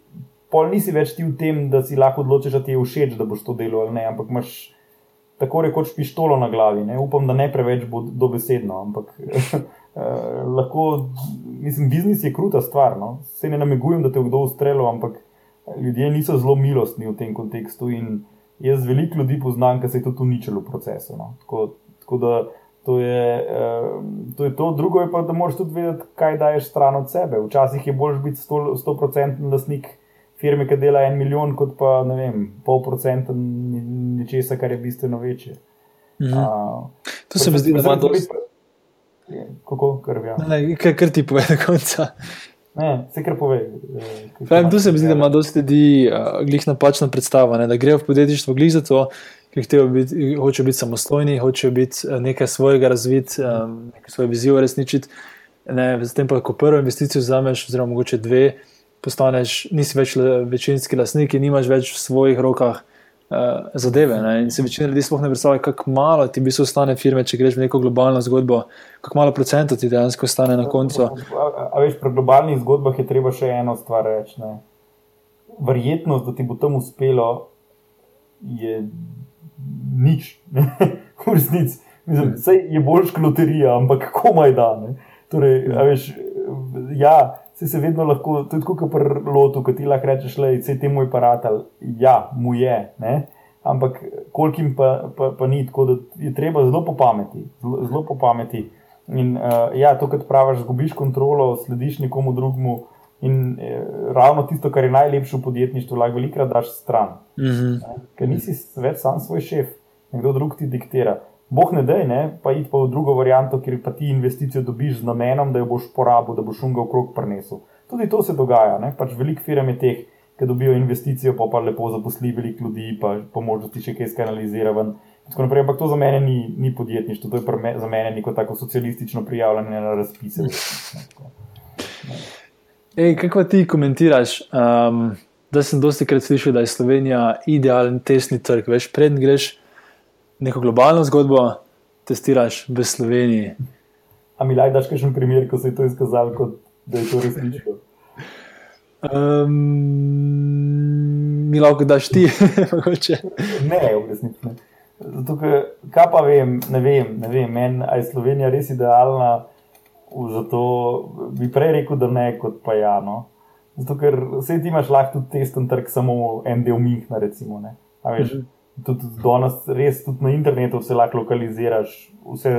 pol nisi več ti v tem, da si lahko odločiš, da ti je všeč, da boš to delal ali ne, ampak imaš tako rekoč pištolo na glavi. Ne? Upam, da ne preveč bo dobesedno, ampak Eh, lahko, mislim, biznis je kruta stvar. No? Se ne namigujem, da te je kdo ustrelil, ampak ljudje niso zelo milostni v tem kontekstu. In jaz veliko ljudi poznam, ki se je tudi uničilo v procesu. No? Tako, tako da to je, eh, to je to. Drugo je pa, da moraš tudi vedeti, kaj daješ stran od sebe. Včasih je bolj biti 100% lasnik. Firme, ki dela en milijon, kot pa ne vem, pol procenta nečesa, kar je bistveno večje. Mhm. Uh, to se mi zdi, da zelo dobro kako krvijo. Kaj kar ti pove do konca? Ne, se kar pove. Eh, Pravim, tu se mi zdi, da ima dosti ljudi uh, glih napačno predstavo, ne, da grejo v podjetništvo glih za to, ker biti, hočejo biti samostojni, hočejo biti eh, nekaj svojega razviti, um, nekaj svoje vizije uresničiti. Z tem pa, ko prvo investicijo vzameš, oziroma mogoče dve, postaneš, nisi več večinski lasnik in nimaš več v svojih rokah uh, zadeve. Ne? In se večina ljudi sploh ne predstavlja, kako malo ti v bistvu stane firme, če greš v neko globalno zgodbo, kako malo procentov ti dejansko stane na koncu. A, a veš, pri globalnih zgodbah je treba še eno stvar reči. Ne? Verjetnost, da ti bo tam uspelo, je nič. v resnici. Vse je boljš kot loterija, ampak komaj da. Torej, veš, ja, se, se vedno lahko, to je kot pri lotu, ki ti lahko rečeš, da je te moj paratal. Ja, mu je, ne? ampak kolikim pa, pa, pa ni, tako da je treba zelo po pameti. Zelo, zelo po pameti. In uh, ja, to, kar praviš, zgubiš kontrolo, slediš nekomu drugemu. In eh, ravno tisto, kar je najlepše v podjetništvu, lahko velikrat daš stran. Mm -hmm. Ker nisi več sam svoj šef, nekdo drug ti diktira. Boh ne da, pa id pa v drugo varianto, kjer pa ti investicijo dobiš z namenom, da jo boš porabil, da boš šunga v krog prenesel. Tudi to se dogaja. Pač veliko firm je teh, ki dobijo investicijo, pa pa lepo zaposli veliko ljudi, pa po možnosti še kaj skanalizira. Ampak to za mene ni, ni podjetništvo, to je me, za mene neko tako socialistično prijavljanje na razpise. Ej, kako ti komentiraš? Um, da sem dosti krat slišal, da je Slovenija idealen testni trg. Veš, predn greš neko globalno zgodbo, testiraš v Sloveniji. A mi lahko daš še en primer, ko se je to izkazalo, kot da je to resnično? Um, mi lahko daš ti, mogoče. ne, v resnici ne. Zato, kaj pa vem, ne vem, ne vem, meni je Slovenija res idealna, zato bi prej rekel, da ne, kot pa ja. No. Zato, ker vse ti imaš lahko tudi testen trg, samo en del Münchna, recimo. Veš, mhm. tudi danes, res tudi na internetu vse lahko lokaliziraš, vse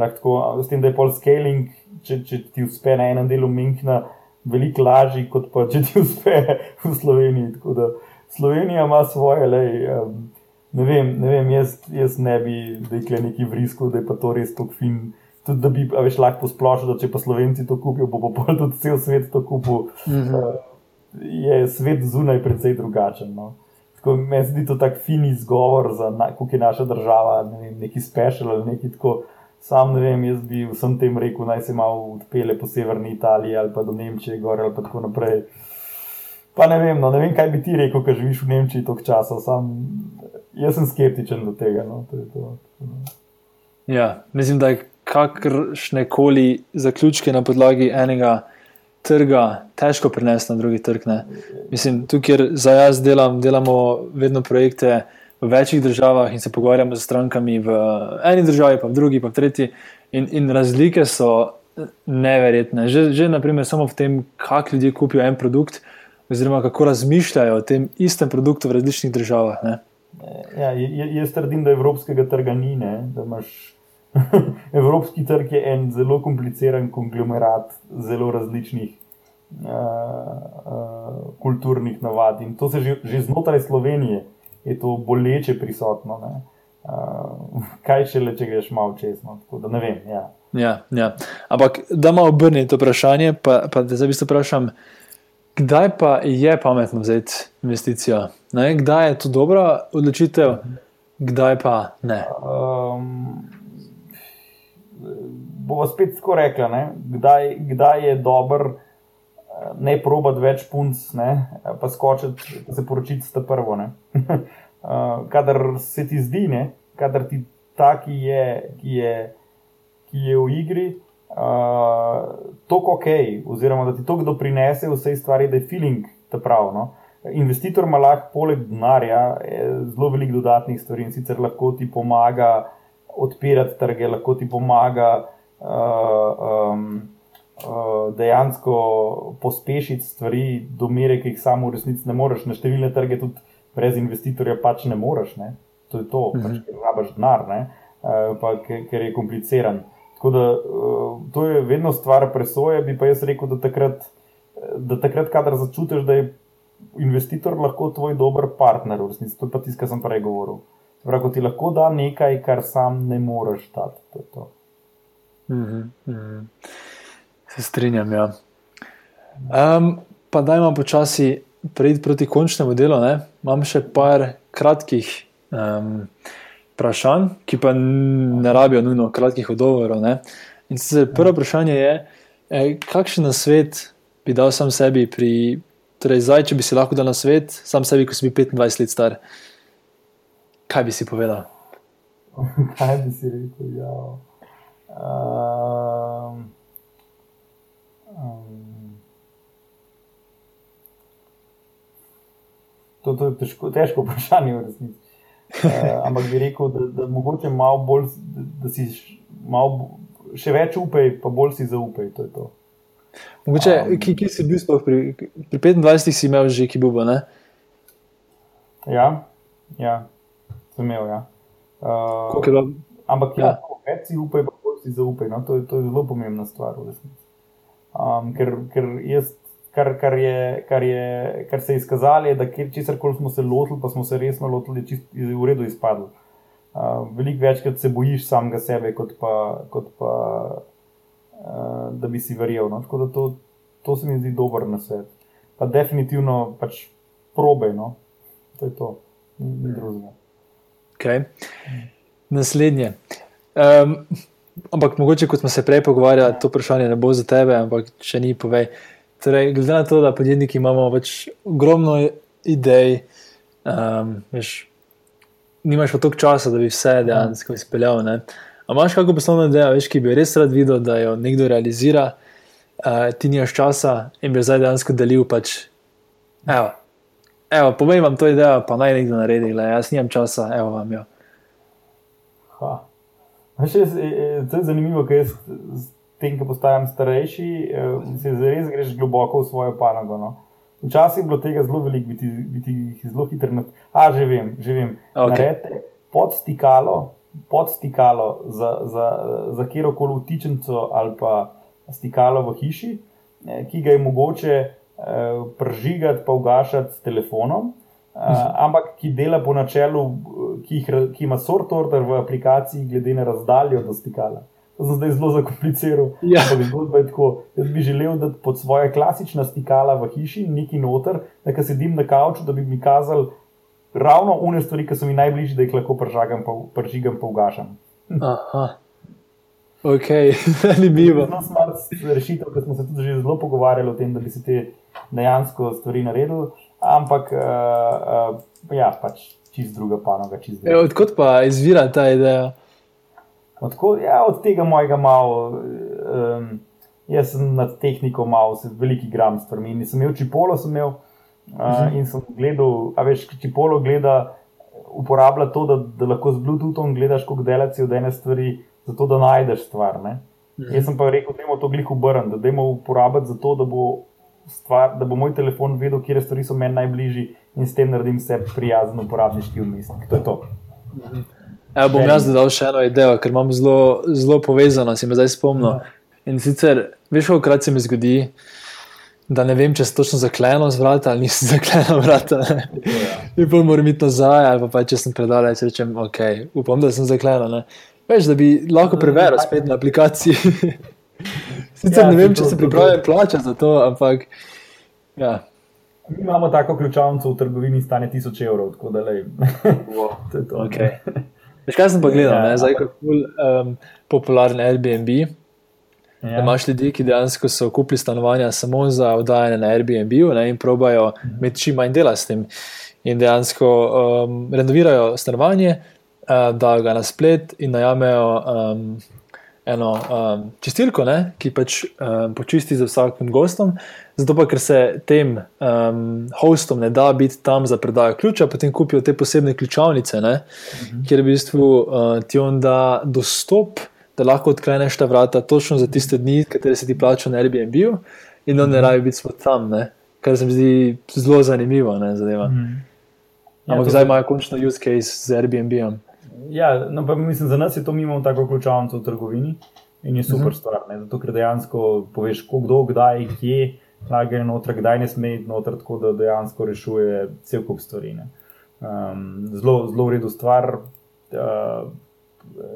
lahko, s tem, da je pol scaling, če, če ti uspe na enem delu Münchna, veliko lažji, kot pa če ti uspe v Sloveniji. Slovenija ima svoje, lej. Um, ne vem, ne vem jaz, jaz ne bi rekel neki vrisko, da je pa to res tako fin. Tudi da bi več lahko posplošil, da če pa Slovenci to kupijo, bo pa tudi cel svet to kupil. Mm -hmm. uh, je svet zunaj precej drugačen. No. Meni se zdi to tako fin izgovor za kako je naša država, ne vem, neki special ali neki tako. Sam ne vem, jaz bi vsem tem rekel, naj se malo odpele po severni Italiji ali pa do Nemčije, gor ali pa tako naprej. Pa ne vem, no, ne vem, kaj bi ti rekel, ker živiš v Nemčiji toliko časa. Sam, jaz sem skeptičen do tega. No, to to. Ja, mislim, da je kakršne koli zaključke na podlagi enega trga težko prenesti na drugi trg. Ne. Mislim, tukaj za jaz delam, delamo vedno projekte v večjih državah in se pogovarjamo z strankami v eni državi, pa v drugi, pa v tretji. In, in razlike so neverjetne. Že, že naprimer, samo v tem, kako ljudje kupijo en produkt, oziroma kako razmišljajo o tem istem produktu v različnih državah. Ne. Ja, jaz trdim, da evropskega trga ni. Evropski trg je en zelo kompliciran konglomerat zelo različnih uh, uh, kulturnih navad. In to se že, že znotraj Slovenije je to boleče prisotno. Uh, kaj še le, če greš malo čez? No? Ne vem. Ja. Ja, ja. Ampak da malo obrnem to vprašanje, pa, pa da zdaj bi se vprašal. Kdaj pa je pametno vzeti investicijo? Ne? Kdaj je to dobra odločitev, kdaj pa ne? Um, Bomo spet tako rekli, kdaj, kdaj je dober, ne probati več punc, ne? pa skočiti, se poročiti s prvo. Uh, kadar se ti zdi, ne? kadar ti ta, ki je, ki je, ki je v igri, uh, tako ok, oziroma da ti to kdo prinese vse stvari, da je feeling ta prav. No? Investitor ima lahko poleg denarja zelo veliko dodatnih stvari in sicer lahko ti pomaga odpirati trge, lahko ti pomaga um, uh, dejansko pospešiti stvari do mere, ki jih samo v resnici ne moreš. Na številne trge tudi brez investitorja pač ne moreš. Ne? To je to, mhm. pač, ker rabaš denar, uh, pa ker je kompliciran. Tako da uh, to je vedno stvar presoje, bi pa jaz rekel, da takrat, da takrat kadar začutiš, da je investitor lahko tvoj dober partner, v resnici to je pa tisto, kar sem prej govoril. Prav, ti lahko da nekaj, kar sam ne moreš dati. To to. Mm -hmm. Se strinjam. Ja. Um, pa da imamo počasi preiti proti končnemu delu. Ne? Imam še par kratkih um, vprašanj, ki pa ne rabijo nujno kratkih odgovorov. In sicer prvo vprašanje je, eh, kakšen svet bi dal sam sebi, pri, torej zdaj, če bi si lahko dal na svet, sam sebi, ko si bil 25 let star. Kaj bi si povedal? kaj bi si rekel? Ja. Um, um, to, to je težko, težko vprašanje, v resnici. Uh, ampak bi rekel, da, da mogoče malo bolj, da, da si malo, še več upaj, pa bolj si zaupaj. To to. Mogoče, um, ki, ki si bil pri, pri 25, si imel že ki bubo? Ne? Ja, ja, sem imel. Ja. Uh, ampak ja. Ja, več si upaj, pa si zaupaj. No? To, to je zelo pomembna stvar. Um, ker, ker jaz kar, kar, je, kar, je, kar se je izkazalo, da česar koli smo se lotili, pa smo se resno lotili, je v redu izpadlo. Uh, veliko večkrat se bojiš samega sebe, kot pa, kot pa uh, da bi si verjel. No? Tako da to, to se mi zdi dober na svet. Pa definitivno pač probe, no? to je to, ni drugega. Okay. Naslednje. Um, ampak mogoče, kot smo se prej pogovarjali, to vprašanje ne bo za tebe, ampak če ni, povej. Torej, glede na to, da podjetniki imamo več ogromno idej, um, veš, nimaš pa toliko časa, da bi vse dejansko izpeljal. Ne? A imaš kakšno poslovno idejo, veš, ki bi res rad videl, da jo nekdo realizira, uh, ti nimaš časa in bi zdaj dejansko delil. Pač, evo, evo, povej vam to idejo, pa naj nekdo naredi, le jaz nimam časa, evo vam jo. Še, to je zanimivo, ker jaz s tem, ko postajam starejši, se res greš globoko v svojo panogo. No? Včasih je bilo tega zelo veliko, biti, biti zelo hiter. A, že vem, že vem. Okay. Podstikalo, podstikalo za, za, za kjerkoli vtičenco ali pa stikalo v hiši, eh, ki ga je mogoče eh, pržigati, pa ugašati s telefonom. Uh, ampak ki dela po načelu, ki, jih, ki ima sort order v aplikaciji, glede na razdaljo do stikala. To sem zdaj zelo zakompliciral. Ja. Jaz bi želel, da pod svoje klasična stikala v hiši, neki noter, da sedim na kavču, da bi mi kazal ravno une stvari, ki so mi najbližje, da jih lahko pržagam, pa, pržigam, pa ugašam. Aha. Ok, zanimivo. Je smart rešitev, ker smo se tudi že zelo pogovarjali o tem, da bi se te dejansko stvari naredili, ampak uh, uh, ja, pač čist druga panoga. Čist druga. E, odkot pa izvira ta ideja? Odkud, ja, od tega mojega malo, um, jaz sem nad tehniko malo, se veliki gram stvari. Nisem imel čipolo, sem imel uh, in sem gledal, a veš, čipolo gleda, uporablja to, da, da lahko z Bluetoothom gledaš, kako delaci od ene stvari, zato da najdeš stvar. Mhm. Jaz sem pa rekel, da je to glik obrn, da dajmo uporabljati za to, da bo, stvar, da bo moj telefon vedel, kje stvari so meni najbližji in s tem naredim se prijazen uporabniški umestnik. To je to. Evo bom jaz dodal še eno idejo, ker imam zelo, zelo povezano, si me zdaj spomnil. Ja. In sicer, veš, kako krat se mi zgodi, da ne vem, če se točno zakleno z vrata ali nisem zakleno vrata. Ja. In pa moram iti nazaj, ali pa, pa če sem predal, če rečem, ok, upam, da sem zakleno. Ne? Veš, da bi lahko preveril spet na aplikaciji. Sicer ja, ne vem, če se pripravljam plačati za to, ampak. Ja. Mi imamo tako ključavnico v trgovini, stane 1000 evrov, tako da le. Wow. to je to. Okay. Veš, kaj sem pa gledal, ja, zdaj je cool, um, popularen Airbnb. Ja. Imáš ljudi, ki dejansko so kupili stanovanja samo za oddajanje na Airbnb ne, in probajo mhm. imeti čim manj dela s tem. In dejansko um, renovirajo stanovanje, uh, da ga na splet in najamejo um, eno um, čistilko, ne, ki pač um, počisti za vsakim gostom. Zato pa, ker se tem um, hostom ne da biti tam za predajo ključa, potem kupijo te posebne ključavnice, uh mhm. kjer v bistvu uh, ti on da dostop, da lahko odkleneš ta vrata točno za tiste dni, kateri se ti plača na Airbnb, in on ne mhm. rabi biti tam, ne? kar se mi zdi zelo zanimivo. Ne, uh mhm. -huh. Ampak ja, zdaj imajo končno use case z Airbnb-om. Ja, no, pa mislim, za nas je to mimo tako ključavnico v trgovini in je super uh -huh. stvar. Ne? Zato, ker dejansko poveš, kdo, kdaj, kje gre noter, kdaj ne sme iti noter, tako da dejansko rešuje cel kup stvari. Um, zelo, zelo v redu stvar. Uh,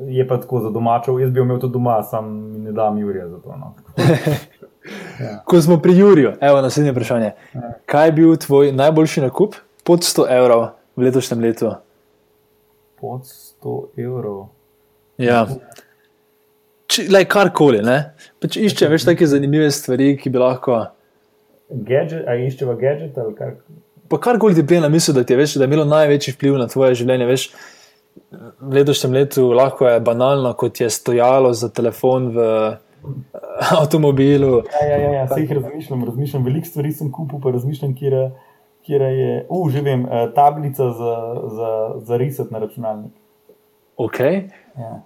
je pa tako za domačev, jaz bi imel to doma, sam ne dam Jurija za to. No. ja. Ko smo pri Juriju, evo naslednje vprašanje. Ja. Kaj je bil tvoj najboljši nakup pod 100 evrov v letošnjem letu? Pod 100 evrov. Ja. Le karkoli, ne? Pač iščem več take zanimive stvari, ki bi lahko gadget, ali iščeva gadget ali kar. Pa karkoli ti prije na misel, da ti je, veš, da je imelo največji vpliv na tvoje življenje. Veš, v letošnjem letu lahko je banalno, kot je stojalo za telefon v avtomobilu. Ja, ja, ja, ja. se jih razmišljam, razmišljam. Veliko stvari sem kupil, pa razmišljam, kjer, kjer je, uh, že vem, eh, tablica za, za, za risati na računalnik. Ok. Ja.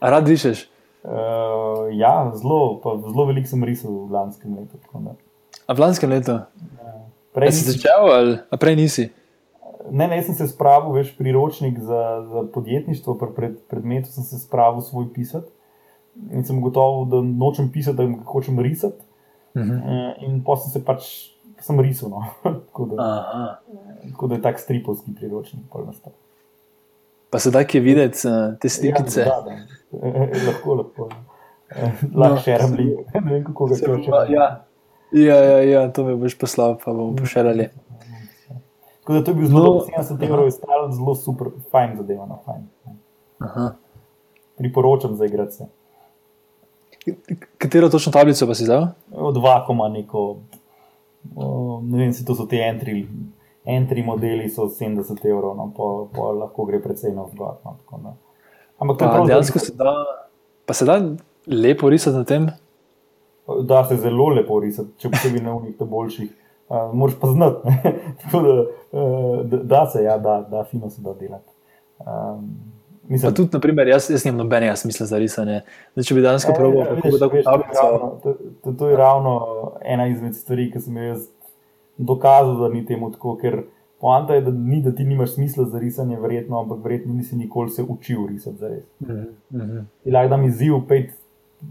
Rad rišeš? Uh, ja, zelo, zelo veliko sem risal v lanskem letu. A v lanskem letu? Ja. Prej si začel ali prej nisi? Ne, ne, sem se spravil, veš, priročnik za, za podjetništvo, pred predmetom sem se spravil svoj pisati. In sem gotovo, da nočem pisati, da hočem risati. Uh mhm. -huh. In pa sem se pač, sem risal. No. tako, da, tako da je tak stripovski priročnik. Pa se da, ki je videti uh, te slikice. Ja, da, da. lahko, lahko. Lahko še rabljim. Ne vem, kako ga čutim. Ja, ja, ja, to mi boš poslal, pa bomo pošiljali. Tako da to je bil zelo, no, 70 evrov, stalo zelo super, fajn zadeva. No, fajn. Priporočam za igrati. Katero točno tablico pa si dal? Dva, koma neko, ne vem, se to so te entry, entry modeli so 70 evrov, no, pa, pa lahko gre precej na vzgor. No, Ampak pa, dejansko se da, pa se da lepo risati na tem. Da se zelo lepo risati, če bili na unih boljših. Uh, Moraš pa znati, da, uh, da se ja, da, da fino se da delati. Um, mislim, tudi, naprimer, jaz, jaz nimam nobenega smisla za risanje. Zdaj, če bi danes ja, probil, kako bi tako tablico. To, to, to je ravno ena izmed stvari, ki sem jaz dokazal, da ni temu tako, ker poanta je, da ni, da ti nimaš smisla za risanje, verjetno, ampak verjetno nisi nikoli se učil risati za res. Mm -hmm. Lahko da mi ziv pet,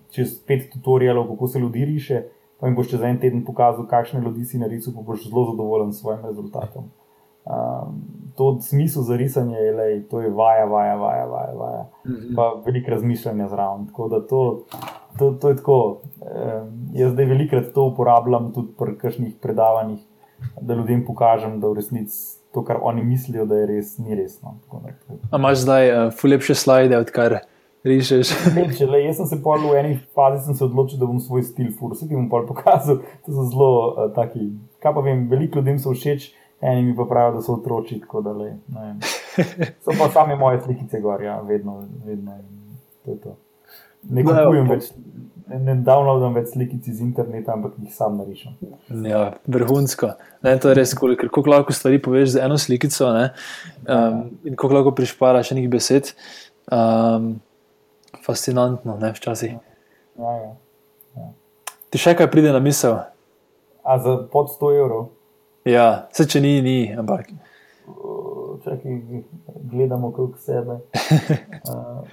čez pet tutorialov, kako se ljudi riše, pa mi boš čez en teden pokazal, kakšne ljudi si narisal, pa boš zelo zadovoljen s svojim rezultatom. Um, to smisel za risanje je, je to vaja, vaja, vaja, vaja, vaja. Mm -hmm. pa veliko razmišljanja zraven. Tako da to, to, to je tako. Um, jaz zdaj velikokrat to uporabljam tudi pri kakšnih predavanjih da ljudem pokažem, da v resnici to, kar oni mislijo, da je res, ni resno. Ampak imaš zdaj uh, lepše slide, odkar rišeš? Lepše, le, jaz sem se pol v eni fazi odločil, da bom svoj stil fursu, ki bom pol pokazal. To so zelo uh, taki. Kaj pa vem, veliko ljudem so všeč. Eni mi pa pravijo, da so otroci, tako da le. So pa sami moje slikice gor, ja, vedno, vedno. To je to. Ne kupujem več ne downloadam več slikic iz interneta, ampak jih sam narišem. Ja, vrhunsko. Ne, to je res, koliko, koliko lahko stvari poveš z eno slikico ne, um, in koliko lahko prišparaš nekaj besed. Um, fascinantno, ne včasih. Ja, ja. Ja. Ti še kaj pride na misel? A za pod 100 evrov? Ja, se če ni, ni, ampak. Čakaj, gledamo kot sebe. Uh,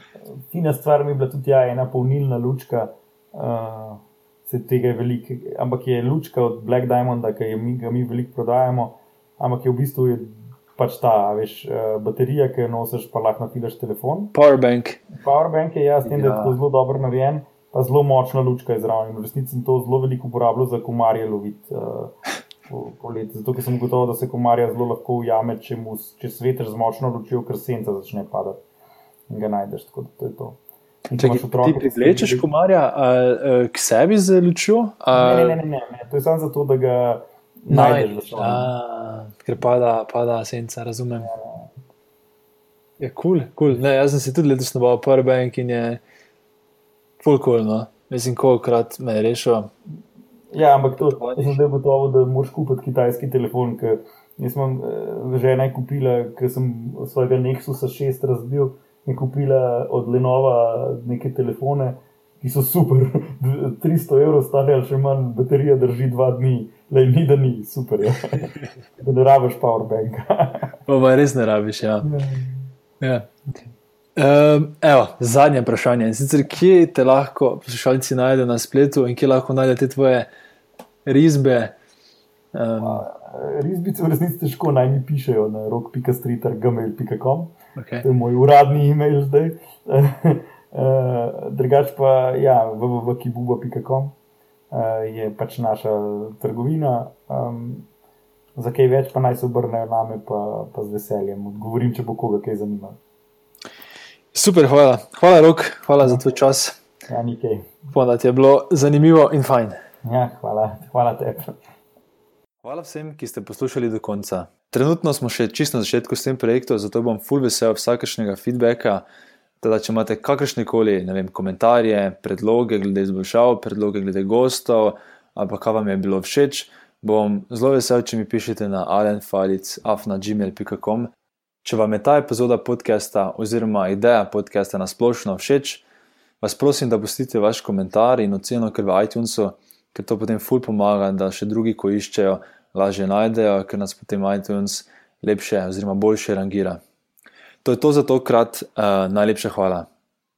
fina stvar mi je bila tudi ja, ena polnilna lučka, uh, se tega je veliko, ampak je lučka od Black Diamonda, ki mi, ga mi veliko prodajamo, ampak je v bistvu je pač ta, veš, uh, baterija, ki jo nosiš, pa lahko nafilaš telefon. Powerbank. Powerbank je jaz, tem, ja. da je ja. to zelo dobro narejen, pa zelo močna lučka je zraven. V resnici sem to zelo veliko uporabljal za komarje loviti. Uh, Zato, ker sem gotovo, da se komarja zelo lahko ujame, če, mu, če svetež z močno lučjo, ker senca začne padati in ga najdeš. Tako da to je to. Če ti privlečeš komarja a, a, k sebi z lučjo? A... Ne, ne, ne, ne, ne, to je samo zato, da ga najdeš. Ker pada, pada senca, razumem. Ja, je kul, kul. Jaz sem si tudi letos nabavil prvi bank in je fulkul. No. Mislim, kolikrat me je rešil. Ja, ampak to je zdaj gotovo, da moraš kupiti kitajski telefon. Jaz sem že enaj kupila, ker sem svojega Nexusa 6 razbil je kupila od Lenova neke telefone, ki so super, 300 evrov stane, ali še manj, baterija drži dva dni, le ni da ni, super. Ja. Da ne rabiš powerbank. pa pa res ne rabiš, ja. ja. Um, evo, zadnje vprašanje. In sicer, kje te lahko poslušalci najdejo na spletu in kje lahko najdete tvoje risbe? Um, Risbice v resnici težko naj mi pišejo na rok.streeter.gmail.com. Okay. To je moj uradni e-mail zdaj. Eh, drugač pa ja, www.kibuba.com eh, je pač naša trgovina. Um, za kaj več pa naj se obrnejo name, pa, pa z veseljem odgovorim, če bo koga kaj zanimalo. Super, hvala. Hvala, Rok, hvala za tvoj čas. Ja, nekaj. Hvala, da ti je bilo zanimivo in fajn. Ja, hvala, hvala tebi. Hvala vsem, ki ste poslušali do konca. Trenutno smo še čisto na začetku s tem projektom, zato bom full vesel vsakršnega feedbacka. Teda, če imate kakršne koli komentarje, predloge glede izboljšav, predloge glede gostov, ali pa kaj vam je bilo všeč, bom zelo vesel, če mi pišete na alenfalic.afna.gmail.com. Če vam je ta epizoda podcasta oziroma ideja podcasta na splošno všeč, vas prosim, da pustite vaš komentar in oceno, ker v iTunesu ker to potem ful pomaga, da še drugi, ko iščejo, lažje najdejo, ker nas potem iTunes lepše oziroma boljše rangira. To je to za tokrat, uh, najlepša hvala.